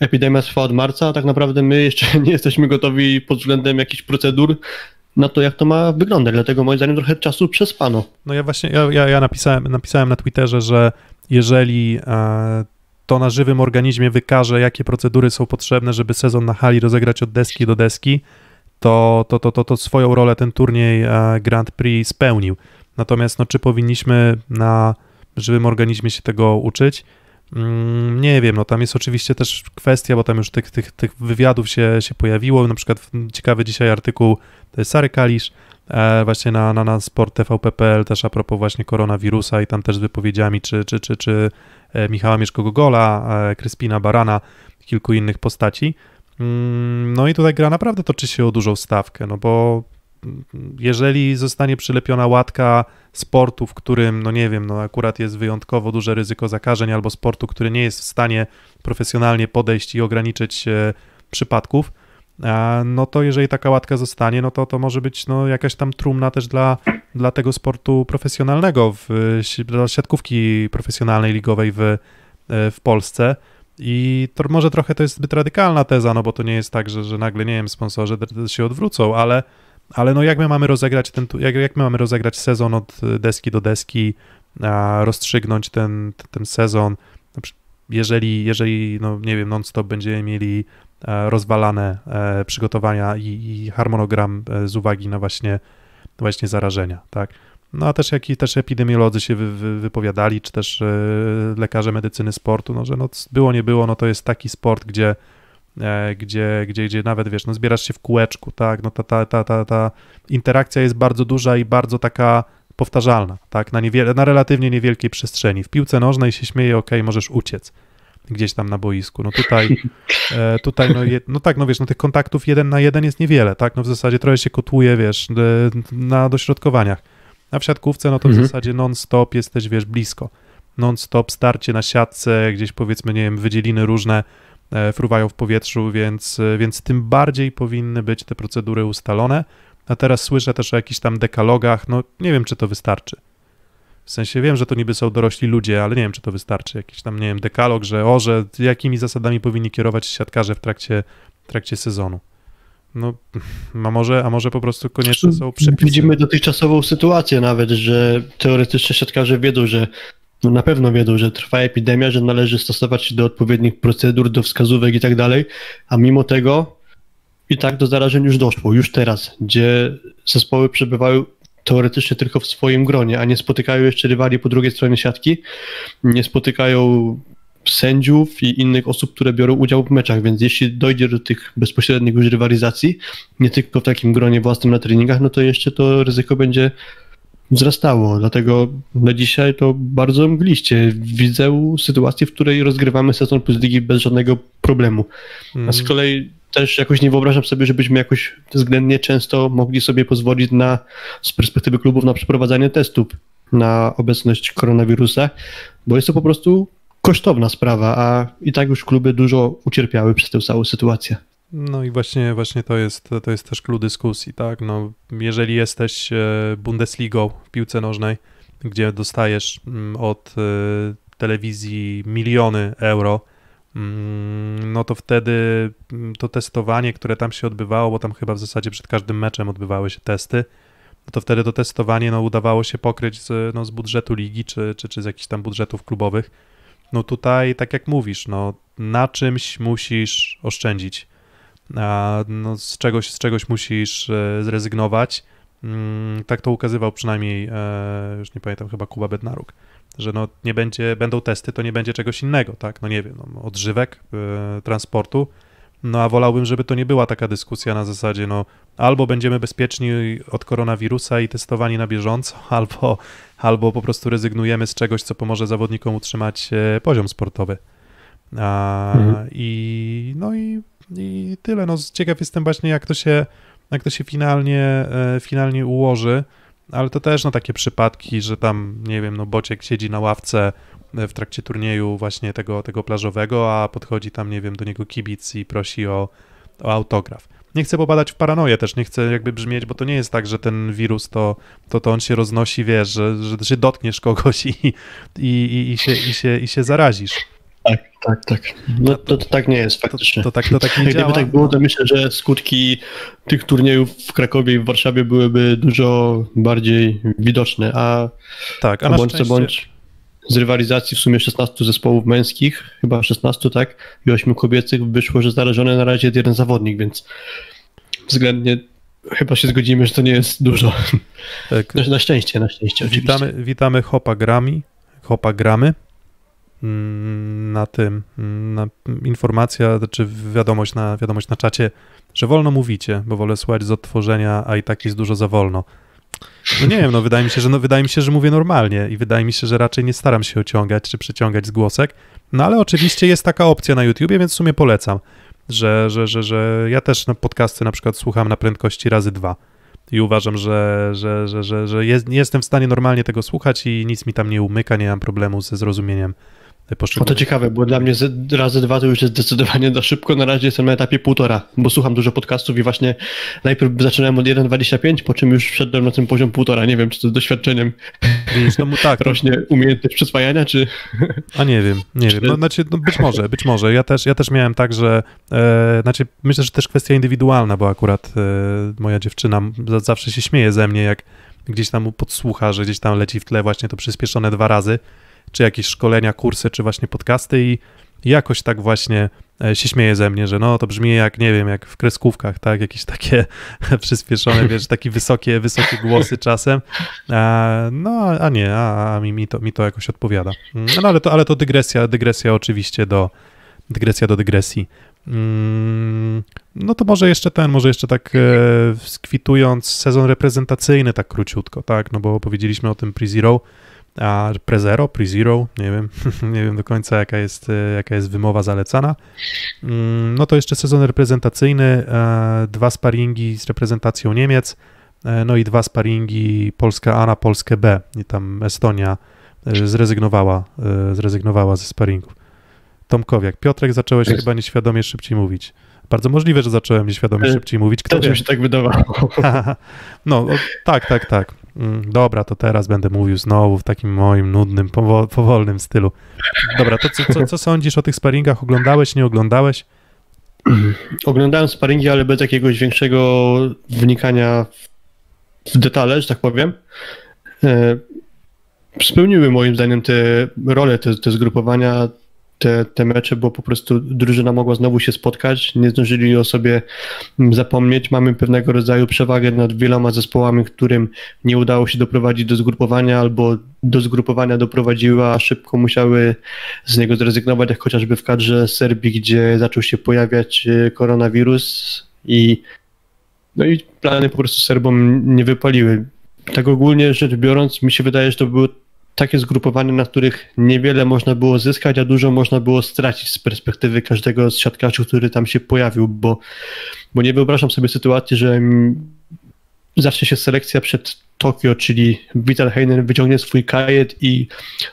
Epidemia trwa od marca, a tak naprawdę my jeszcze nie jesteśmy gotowi pod względem jakichś procedur na to, jak to ma wyglądać. Dlatego moim zdaniem trochę czasu przespano. No ja właśnie, ja, ja, ja napisałem, napisałem na Twitterze, że jeżeli e, to na żywym organizmie wykaże, jakie procedury są potrzebne, żeby sezon na hali rozegrać od deski do deski, to, to, to, to, to swoją rolę ten turniej e, Grand Prix spełnił. Natomiast no, czy powinniśmy na żywym organizmie się tego uczyć? Mm, nie wiem, no tam jest oczywiście też kwestia, bo tam już tych, tych, tych wywiadów się, się pojawiło, na przykład ciekawy dzisiaj artykuł Sary Kalisz, e, właśnie na, na, na sport TVP.pl też a propos właśnie koronawirusa i tam też z wypowiedziami czy, czy, czy, czy E, Michała Mieszko-Gogola, Kryspina Barana, kilku innych postaci. Mm, no i tutaj gra naprawdę toczy się o dużą stawkę, no bo jeżeli zostanie przylepiona łatka sportu, w którym, no nie wiem, no akurat jest wyjątkowo duże ryzyko zakażeń, albo sportu, który nie jest w stanie profesjonalnie podejść i ograniczyć przypadków, no to jeżeli taka łatka zostanie, no to to może być no, jakaś tam trumna też dla, dla tego sportu profesjonalnego, w, dla siatkówki profesjonalnej, ligowej w, e, w Polsce. I to może trochę to jest zbyt radykalna teza, no bo to nie jest tak, że, że nagle, nie wiem, sponsorzy się odwrócą, ale, ale no jak my mamy rozegrać ten, jak, jak my mamy rozegrać sezon od deski do deski, a rozstrzygnąć ten, ten sezon, jeżeli, jeżeli, no nie wiem, non-stop będziemy mieli E, rozwalane e, przygotowania i, i harmonogram e, z uwagi na właśnie, właśnie zarażenia, tak. No a też jak i też epidemiolodzy się wy, wy, wypowiadali, czy też lekarze medycyny sportu, no że no było, nie było, no to jest taki sport, gdzie, gdzie, gdzie, gdzie nawet, wiesz, no zbierasz się w kółeczku, tak, no ta, ta, ta, ta, ta interakcja jest bardzo duża i bardzo taka powtarzalna, tak, na, niewiele, na relatywnie niewielkiej przestrzeni. W piłce nożnej się śmieje, ok, możesz uciec, gdzieś tam na boisku. No tutaj, e, tutaj no, je, no tak, no wiesz, no tych kontaktów jeden na jeden jest niewiele, tak, no w zasadzie trochę się kotuje, wiesz, na dośrodkowaniach. A w siatkówce, no to w mhm. zasadzie non-stop jesteś, wiesz, blisko. Non-stop starcie na siatce, gdzieś powiedzmy, nie wiem, wydzieliny różne e, fruwają w powietrzu, więc, e, więc tym bardziej powinny być te procedury ustalone. A teraz słyszę też o jakichś tam dekalogach, no nie wiem, czy to wystarczy. W sensie wiem, że to niby są dorośli ludzie, ale nie wiem, czy to wystarczy. Jakiś tam, nie wiem, dekalog, że o, że jakimi zasadami powinni kierować siatkarze w trakcie, w trakcie sezonu. No, a może, a może po prostu koniecznie są przepisy. Widzimy dotychczasową sytuację nawet, że teoretycznie siatkarze wiedzą, że no na pewno wiedzą, że trwa epidemia, że należy stosować się do odpowiednich procedur, do wskazówek i tak dalej, a mimo tego i tak do zarażeń już doszło, już teraz, gdzie zespoły przebywają teoretycznie tylko w swoim gronie, a nie spotykają jeszcze rywali po drugiej stronie siatki, nie spotykają sędziów i innych osób, które biorą udział w meczach, więc jeśli dojdzie do tych bezpośrednich już rywalizacji, nie tylko w takim gronie własnym na treningach, no to jeszcze to ryzyko będzie wzrastało. Dlatego na dzisiaj to bardzo mgliście. Widzę sytuację, w której rozgrywamy sezon plus ligi bez żadnego problemu. A z kolei też jakoś nie wyobrażam sobie, żebyśmy jakoś względnie często mogli sobie pozwolić na, z perspektywy klubów na przeprowadzanie testów na obecność koronawirusa, bo jest to po prostu kosztowna sprawa, a i tak już kluby dużo ucierpiały przez tę całą sytuację. No i właśnie, właśnie to jest, to jest też klucz dyskusji, tak? No, jeżeli jesteś e, Bundesligą w piłce nożnej, gdzie dostajesz mm, od e, telewizji miliony euro, mm, no to wtedy mm, to testowanie, które tam się odbywało, bo tam chyba w zasadzie przed każdym meczem odbywały się testy, no to wtedy to testowanie no, udawało się pokryć z, no, z budżetu ligi czy, czy, czy z jakichś tam budżetów klubowych. No tutaj, tak jak mówisz, no, na czymś musisz oszczędzić. A no, z, czegoś, z czegoś musisz e, zrezygnować. Mm, tak to ukazywał przynajmniej, e, już nie pamiętam, chyba Kuba Bednaruk, że no nie będzie, będą testy, to nie będzie czegoś innego, tak, no nie wiem, no, odżywek, e, transportu, no a wolałbym, żeby to nie była taka dyskusja na zasadzie, no albo będziemy bezpieczni od koronawirusa i testowani na bieżąco, albo, albo po prostu rezygnujemy z czegoś, co pomoże zawodnikom utrzymać poziom sportowy. A, mhm. I no i i tyle. No, ciekaw jestem właśnie, jak to się, jak to się finalnie, e, finalnie ułoży, ale to też no, takie przypadki, że tam, nie wiem, no Bociek siedzi na ławce e, w trakcie turnieju właśnie tego, tego plażowego, a podchodzi tam, nie wiem, do niego kibic i prosi o, o autograf. Nie chcę popadać w paranoję też, nie chcę jakby brzmieć, bo to nie jest tak, że ten wirus to, to, to on się roznosi, wiesz, że, że, że dotkniesz kogoś i, i, i, i, się, i, się, i się zarazisz. Tak, tak, tak. No to, to tak nie jest faktycznie. To, to tak, to tak nie Gdyby działa. tak było, to myślę, że skutki tych turniejów w Krakowie i w Warszawie byłyby dużo bardziej widoczne, a, tak, a, a bądź co bądź z rywalizacji w sumie 16 zespołów męskich, chyba 16, tak, i 8 kobiecych wyszło, że zarażony na razie jeden zawodnik, więc względnie chyba się zgodzimy, że to nie jest dużo. Tak. Na, na szczęście, na szczęście. Witamy, witamy Hopa Grami, Hopa Gramy. Mm, na tym, mm, na informacja, czy wiadomość na, wiadomość na czacie, że wolno mówicie, bo wolę słuchać z odtworzenia, a i tak jest dużo za wolno. No nie wiem, no wydaje mi się, że no, wydaje mi się, że mówię normalnie i wydaje mi się, że raczej nie staram się ociągać czy przeciągać zgłosek. No ale oczywiście jest taka opcja na YouTubie, więc w sumie polecam, że, że, że, że ja też na podcasty na przykład słucham na prędkości razy dwa i uważam, że, że, że, że, że jest, jestem w stanie normalnie tego słuchać i nic mi tam nie umyka, nie mam problemu ze zrozumieniem o to ciekawe, bo dla mnie razy dwa to już jest zdecydowanie za szybko. Na razie jestem na etapie półtora, bo słucham dużo podcastów i właśnie najpierw zaczynałem od 1,25, po czym już wszedłem na ten poziom półtora. Nie wiem, czy to z doświadczeniem no, tak, rośnie umiejętność przyswajania, czy... A nie wiem, nie wiem. No, znaczy, no być może, być może. Ja też, ja też miałem tak, że e, znaczy myślę, że też kwestia indywidualna, bo akurat e, moja dziewczyna zawsze się śmieje ze mnie, jak gdzieś tam podsłucha, że gdzieś tam leci w tle właśnie to przyspieszone dwa razy czy jakieś szkolenia, kursy, czy właśnie podcasty i jakoś tak właśnie e, się śmieje ze mnie, że no to brzmi jak, nie wiem, jak w kreskówkach, tak, jakieś takie przyspieszone, wiesz, takie wysokie, wysokie głosy czasem, a, no a nie, a, a mi, mi, to, mi to jakoś odpowiada. Mm, no ale to, ale to dygresja, dygresja oczywiście do, dygresja do dygresji. Mm, no to może jeszcze ten, może jeszcze tak e, skwitując sezon reprezentacyjny tak króciutko, tak, no bo powiedzieliśmy o tym Pre-Zero, a Prezero, Pre-Zero, nie wiem, nie wiem do końca jaka jest, e, jaka jest wymowa zalecana. Mm, no to jeszcze sezon reprezentacyjny, e, dwa sparingi z reprezentacją Niemiec, e, no i dwa sparingi Polska A na Polskę B. I tam Estonia zrezygnowała, zrezygnowała ze sparingów. Tomkowiak, Piotrek, zacząłeś jest. chyba nieświadomie szybciej mówić. Bardzo możliwe, że zacząłem nieświadomie szybciej mówić. Kto mi się tak wydawało. no, tak, tak, tak. Mm, dobra, to teraz będę mówił znowu w takim moim nudnym, powolnym stylu. Dobra, to co, co, co sądzisz o tych sparingach? Oglądałeś, nie oglądałeś? Oglądałem sparingi, ale bez jakiegoś większego wnikania w detale, że tak powiem. E, spełniły moim zdaniem te role, te, te zgrupowania te, te mecze, bo po prostu drużyna mogła znowu się spotkać, nie zdążyli o sobie zapomnieć. Mamy pewnego rodzaju przewagę nad wieloma zespołami, którym nie udało się doprowadzić do zgrupowania albo do zgrupowania doprowadziła, a szybko musiały z niego zrezygnować, jak chociażby w kadrze Serbii, gdzie zaczął się pojawiać e, koronawirus i no i plany po prostu Serbom nie wypaliły. Tak ogólnie rzecz biorąc, mi się wydaje, że to były takie zgrupowania, na których niewiele można było zyskać, a dużo można było stracić z perspektywy każdego z siatkarzy, który tam się pojawił, bo, bo nie wyobrażam sobie sytuacji, że zacznie się selekcja przed Tokio, czyli Vital Heinen wyciągnie swój kajet i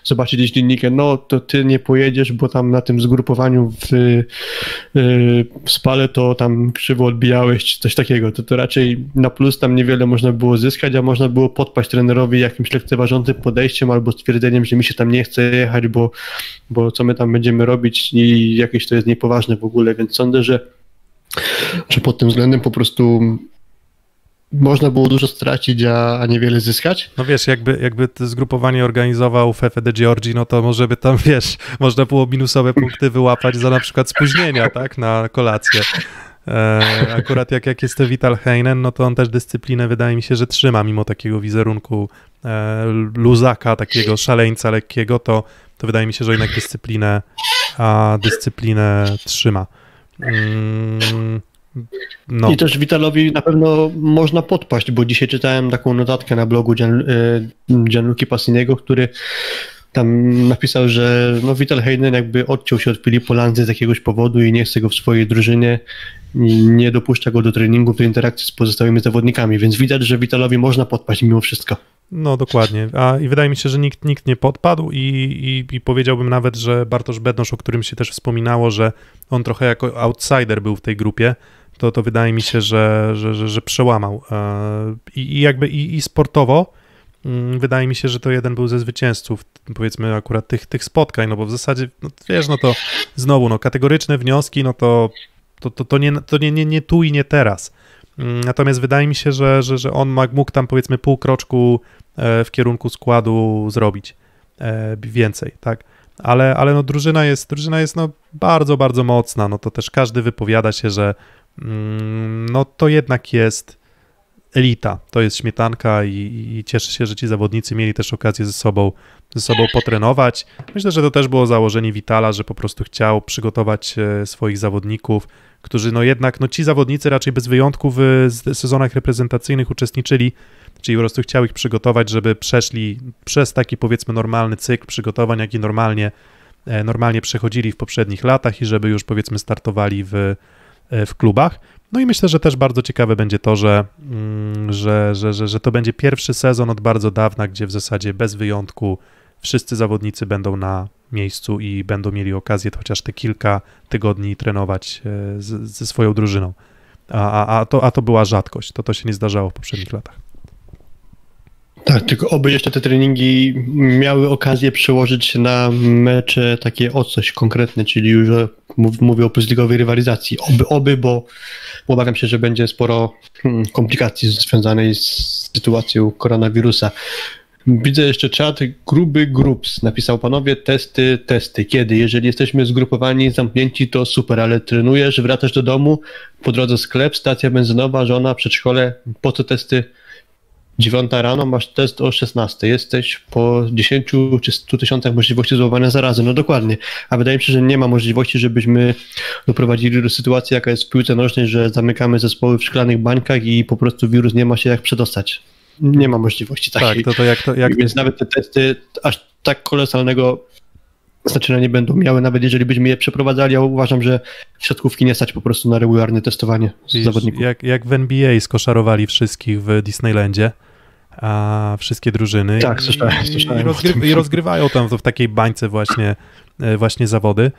zobaczy gdzieś dziennikiem, no to ty nie pojedziesz, bo tam na tym zgrupowaniu w, y, w spale to tam krzywo odbijałeś, czy coś takiego. To, to raczej na plus tam niewiele można było zyskać, a można było podpaść trenerowi jakimś lekceważącym podejściem albo stwierdzeniem, że mi się tam nie chce jechać, bo, bo co my tam będziemy robić i jakieś to jest niepoważne w ogóle, więc sądzę, że że pod tym względem po prostu można było dużo stracić, a, a niewiele zyskać. No wiesz, jakby, jakby zgrupowanie organizował Fefe de Giorgi, no to może by tam, wiesz, można było minusowe punkty wyłapać za na przykład spóźnienia, tak, na kolację. E, akurat jak, jak jest to Vital Heinen, no to on też dyscyplinę wydaje mi się, że trzyma, mimo takiego wizerunku e, luzaka, takiego szaleńca lekkiego, to, to wydaje mi się, że jednak dyscyplinę, a dyscyplinę trzyma. Mm, no. I też Witalowi na pewno można podpaść, bo dzisiaj czytałem taką notatkę na blogu Gian, y, Gianluki Passiniego, który tam napisał, że no Vital Heinen jakby odciął się od Filippo Lanzy z jakiegoś powodu i nie chce go w swojej drużynie i nie dopuszcza go do treningu, do interakcji z pozostałymi zawodnikami, więc widać, że Vitalowi można podpaść mimo wszystko. No dokładnie, a i wydaje mi się, że nikt, nikt nie podpadł i, i, i powiedziałbym nawet, że Bartosz Bednosz, o którym się też wspominało, że on trochę jako outsider był w tej grupie, to, to wydaje mi się, że, że, że, że przełamał. E, I, I, jakby i, i sportowo mm, wydaje mi się, że to jeden był ze zwycięzców, powiedzmy akurat tych, tych spotkań, no bo w zasadzie, no, wiesz, no to znowu, no kategoryczne wnioski, no to, to, to, to, nie, to nie, nie, nie tu i nie teraz. Mm, natomiast wydaje mi się, że, że, że on mógł tam powiedzmy pół kroczku e, w kierunku składu zrobić e, więcej, tak? Ale, ale no drużyna jest, drużyna jest no bardzo, bardzo mocna, no to też każdy wypowiada się, że no to jednak jest elita, to jest śmietanka i, i cieszę się, że ci zawodnicy mieli też okazję ze sobą, ze sobą potrenować. Myślę, że to też było założenie Vitala, że po prostu chciał przygotować e, swoich zawodników, którzy no jednak, no ci zawodnicy raczej bez wyjątku w sezonach reprezentacyjnych uczestniczyli, czyli po prostu chciał ich przygotować, żeby przeszli przez taki powiedzmy normalny cykl przygotowań, jaki normalnie, e, normalnie przechodzili w poprzednich latach i żeby już powiedzmy startowali w E, w klubach. No i myślę, że też bardzo ciekawe będzie to, że, mm, że, że, że, że to będzie pierwszy sezon od bardzo dawna, gdzie w zasadzie bez wyjątku wszyscy zawodnicy będą na miejscu i będą mieli okazję chociaż te kilka tygodni trenować e, z, ze swoją drużyną. A, a, a, to, a to była rzadkość, to to się nie zdarzało w poprzednich latach. Tak, tylko oby jeszcze te treningi miały okazję przełożyć się na mecze takie o coś konkretne, czyli już mówię o pozligowej rywalizacji. Oby, oby, bo, bo obawiam się, że będzie sporo hmm, komplikacji związanej z sytuacją koronawirusa. Widzę jeszcze czat, gruby grups. Napisał panowie testy, testy. Kiedy? Jeżeli jesteśmy zgrupowani, zamknięci, to super, ale trenujesz, wracasz do domu, po drodze sklep, stacja benzynowa, żona, przedszkole, po co testy? 9 rano masz test o 16. Jesteś po 10 czy 100 tysiącach możliwości złapania zarazy. No dokładnie. A wydaje mi się, że nie ma możliwości, żebyśmy doprowadzili do sytuacji, jaka jest w piłce nożnej, że zamykamy zespoły w szklanych bańkach i po prostu wirus nie ma się jak przedostać. Nie ma możliwości takiej. Tak, to, to jak to... Jak... Więc nawet te testy aż tak kolosalnego znaczenia nie będą miały, nawet jeżeli byśmy je przeprowadzali, ja uważam, że środkówki nie stać po prostu na regularne testowanie zawodników. Jak, jak w NBA skoszarowali wszystkich w Disneylandzie, a wszystkie drużyny. Tak, słyszałem. I, rozgry I, rozgrywają tam w takiej bańce właśnie, e, właśnie zawody.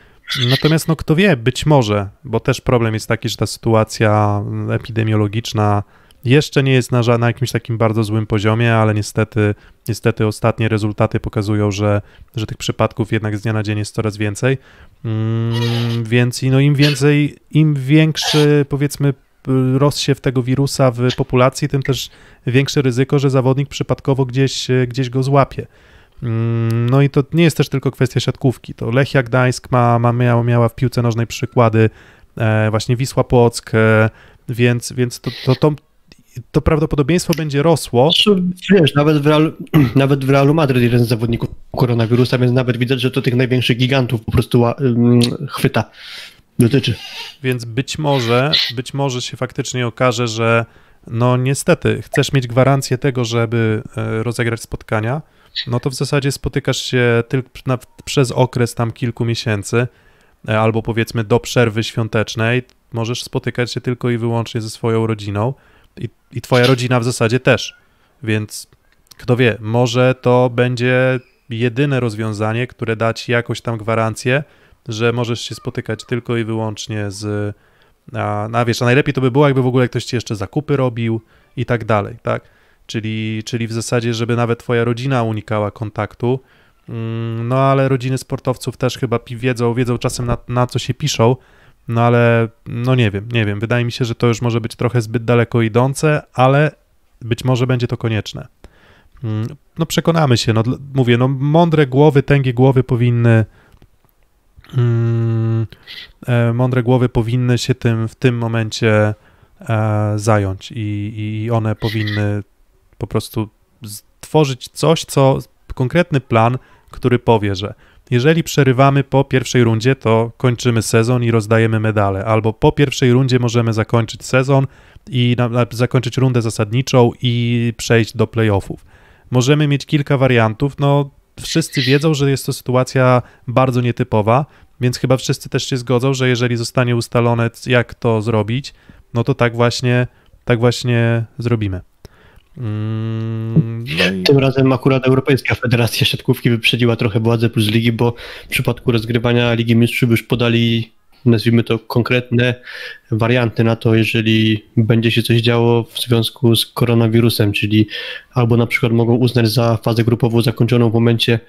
Natomiast no kto wie, być może, bo też problem jest taki, że ta sytuacja epidemiologiczna jeszcze nie jest na, na jakimś takim bardzo złym poziomie, ale niestety, niestety ostatnie rezultaty pokazują, że, że tych przypadków jednak z dnia na dzień jest coraz więcej. Mm, więc no im więcej, im większy powiedzmy rozsiew tego wirusa w populacji, tym też większe ryzyko, że zawodnik przypadkowo gdzieś, gdzieś go złapie. Mm, no i to nie jest też tylko kwestia siatkówki. To Lechia Gdańsk ma, ma, miała, miała w piłce nożnej przykłady, e, właśnie Wisła Płock, e, więc, więc to, to, to, to prawdopodobieństwo będzie rosło. Wiesz, nawet w, Real, nawet w Realu Madryt jeden z zawodników koronawirusa, więc nawet widać, że to tych największych gigantów po prostu um, chwyta, dotyczy. Więc być może, być może się faktycznie okaże, że no niestety, chcesz mieć gwarancję tego, żeby e, rozegrać spotkania, no to w zasadzie spotykasz się tylko przez okres tam kilku miesięcy, e, albo powiedzmy do przerwy świątecznej, możesz spotykać się tylko i wyłącznie ze swoją rodziną i, i twoja rodzina w zasadzie też. Więc kto wie, może to będzie jedyne rozwiązanie, które da ci jakąś tam gwarancję, że możesz się spotykać tylko i wyłącznie z. A, a wiesz, a najlepiej to by było, jakby w ogóle ktoś ci jeszcze zakupy robił i tak dalej, tak? Czyli, czyli w zasadzie, żeby nawet twoja rodzina unikała kontaktu. Mm, no ale rodziny sportowców też chyba wiedzą, wiedzą czasem na, na co się piszą, no ale no nie wiem, nie wiem. Wydaje mi się, że to już może być trochę zbyt daleko idące, ale być może będzie to konieczne. Mm, no przekonamy się, no mówię, no mądre głowy, tęgie głowy powinny mądre głowy powinny się tym w tym momencie e, zająć i, i one powinny po prostu stworzyć coś, co konkretny plan, który powie, że jeżeli przerywamy po pierwszej rundzie, to kończymy sezon i rozdajemy medale, albo po pierwszej rundzie możemy zakończyć sezon i na, na, zakończyć rundę zasadniczą i przejść do playoffów. Możemy mieć kilka wariantów, no wszyscy wiedzą, że jest to sytuacja bardzo nietypowa, więc chyba wszyscy też się zgodzą, że jeżeli zostanie ustalone, jak to zrobić, no to tak właśnie, tak właśnie zrobimy. Mm, no i... Tym razem akurat Europejska Federacja Siatkówki wyprzedziła trochę władzę plus ligi, bo w przypadku rozgrywania Ligi Mistrzów już podali, nazwijmy to, konkretne warianty na to, jeżeli będzie się coś działo w związku z koronawirusem, czyli albo na przykład mogą uznać za fazę grupową zakończoną w momencie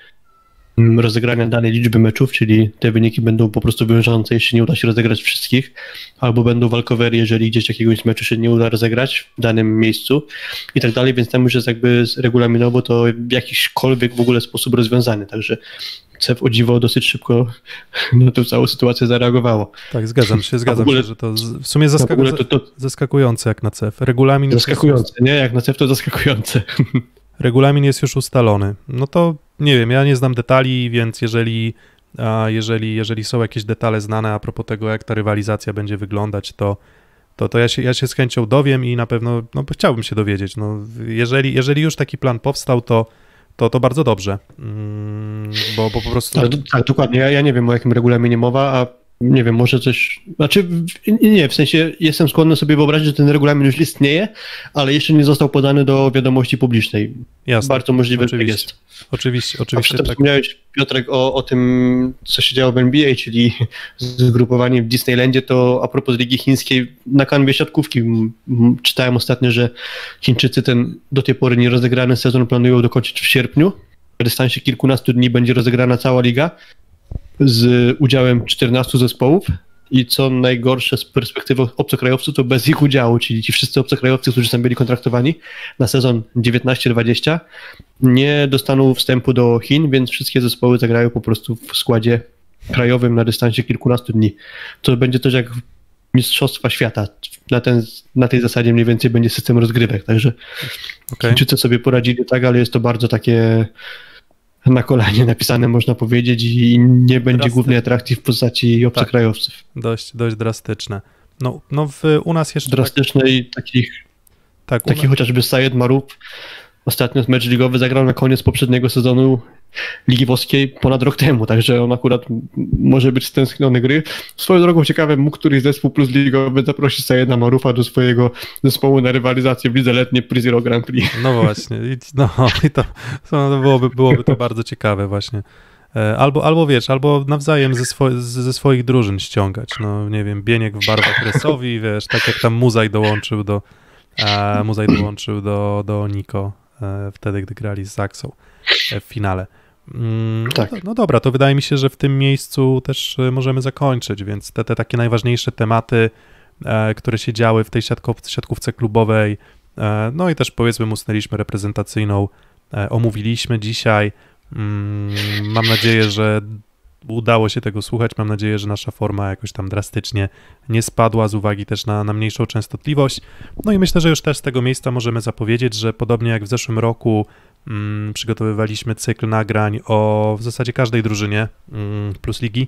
Mm, rozegrania danej liczby meczów, czyli te wyniki będą po prostu wiążące, jeśli nie uda się rozegrać wszystkich, albo będą walkowe, jeżeli gdzieś jakiegoś meczu się nie uda rozegrać w danym miejscu i tak dalej, więc tam już jest jakby regulaminowo to w jakiśkolwiek w ogóle sposób rozwiązany, także CEF o dziwo dosyć szybko na tę całą sytuację zareagowało. Tak, zgadzam się, zgadzam ogóle, się, że to w sumie zaskaku... to, to... zaskakujące jak na CEF. Regulamin zaskakujące, jest... nie? Jak na CEF to zaskakujące. Regulamin jest już ustalony. No to nie wiem, ja nie znam detali, więc jeżeli, jeżeli, jeżeli są jakieś detale znane a propos tego, jak ta rywalizacja będzie wyglądać, to, to, to ja, się, ja się z chęcią dowiem i na pewno no, chciałbym się dowiedzieć. No, jeżeli, jeżeli już taki plan powstał, to, to, to bardzo dobrze, mm, bo, bo po prostu... Tak, tak dokładnie. Ja, ja nie wiem, o jakim regulaminie mowa, a nie wiem, może coś, znaczy nie, w sensie jestem skłonny sobie wyobrazić, że ten regulamin już istnieje, ale jeszcze nie został podany do wiadomości publicznej. Jasne. Bardzo możliwe, że tak jest. Oczywiście, oczywiście. A tak. wspomniałeś, Piotrek, o, o tym, co się działo w NBA, czyli zgrupowanie w Disneylandzie, to a propos Ligi Chińskiej, na kanwie siatkówki czytałem ostatnio, że Chińczycy ten do tej pory nierozegrany sezon planują dokończyć w sierpniu. W dystansie kilkunastu dni będzie rozegrana cała liga z udziałem 14 zespołów i co najgorsze z perspektywy obcokrajowców, to bez ich udziału, czyli ci wszyscy obcokrajowcy, którzy tam byli kontraktowani na sezon 19-20, nie dostaną wstępu do Chin, więc wszystkie zespoły zagrają po prostu w składzie krajowym na dystansie kilkunastu dni. To będzie też jak Mistrzostwa Świata. Na, ten, na tej zasadzie mniej więcej będzie system rozgrywek, także okay. Chińczycy sobie poradzili tak, ale jest to bardzo takie na kolanie napisane, można powiedzieć, i nie będzie Drasty... głównej atrakcji w postaci obcokrajowców. Tak, dość, dość drastyczne. No, no w, u nas jeszcze... Drastyczne tak... i takich, tak, takich nas... chociażby Sayed Marup, ostatnio mecz ligowy zagrał na koniec poprzedniego sezonu Ligi Włoskiej ponad rok temu, także on akurat może być stęskniony gry. Swoją drogą ciekawe, mógł któryś zespół plus ligowy zaprosić Sayeda Marufa do swojego zespołu na rywalizację w lidze letniej Pri Zero Grand Prix. No właśnie, no, i to, to byłoby, byłoby to bardzo ciekawe właśnie. E, albo, albo wiesz, albo nawzajem ze, swo ze swoich drużyn ściągać. No nie wiem, Bieniek w barwach Resowi, wiesz, tak jak tam Muzaj dołączył do e, Muzaj dołączył do, do Niko wtedy, gdy grali z Zaksą e, w finale. Mm, tak. No, no, dobra, to wydaje mi się, że w tym miejscu też e, możemy zakończyć, więc te, te takie najważniejsze tematy, e, które się działy w tej siatkowce, siatkówce klubowej, e, no i też powiedzmy usnęliśmy reprezentacyjną, e, omówiliśmy dzisiaj. Mm, mam nadzieję, że udało się tego słuchać. Mam nadzieję, że nasza forma jakoś tam drastycznie nie spadła z uwagi też na, na mniejszą częstotliwość. No i myślę, że już też z tego miejsca możemy zapowiedzieć, że podobnie jak w zeszłym roku mm, przygotowywaliśmy cykl nagrań o w zasadzie każdej drużynie mm, plus ligi.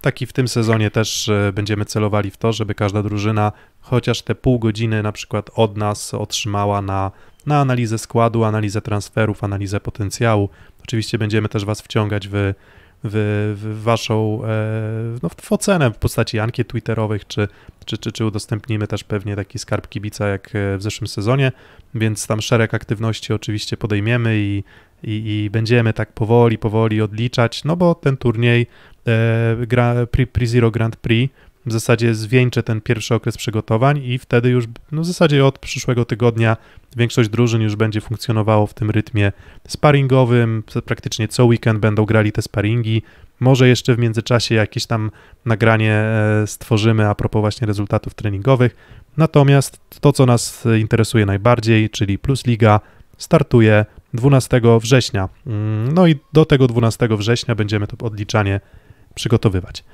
Taki w tym sezonie też e, będziemy celowali w to, żeby każda drużyna chociaż te pół godziny na przykład od nas otrzymała na, na analizę składu, analizę transferów, analizę potencjału. Oczywiście będziemy też Was wciągać w, w, w Waszą e, no, w ocenę w postaci ankiet twitterowych, czy, czy, czy, czy udostępnimy też pewnie taki skarb kibica jak e, w zeszłym sezonie, więc tam szereg aktywności oczywiście podejmiemy i, i, i będziemy tak powoli, powoli odliczać, no bo ten turniej e, gra, Pre, Pre Zero Grand Prix w zasadzie zwieńczę ten pierwszy okres przygotowań i wtedy już no w zasadzie od przyszłego tygodnia większość drużyn już będzie funkcjonowało w tym rytmie sparingowym, praktycznie co weekend będą grali te sparingi, może jeszcze w międzyczasie jakieś tam nagranie e, stworzymy a propos właśnie rezultatów treningowych, natomiast to, co nas interesuje najbardziej, czyli Plus Liga, startuje 12 września. Mm, no i do tego 12 września będziemy to odliczanie przygotowywać.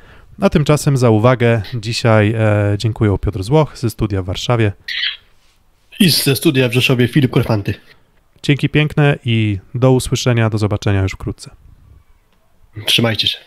A tymczasem za uwagę dzisiaj e, dziękuję Piotr Złoch ze studia w Warszawie. I ze studia w Rzeszowie Filip Korfanty. Dzięki piękne i do usłyszenia, do zobaczenia już wkrótce. Trzymajcie się.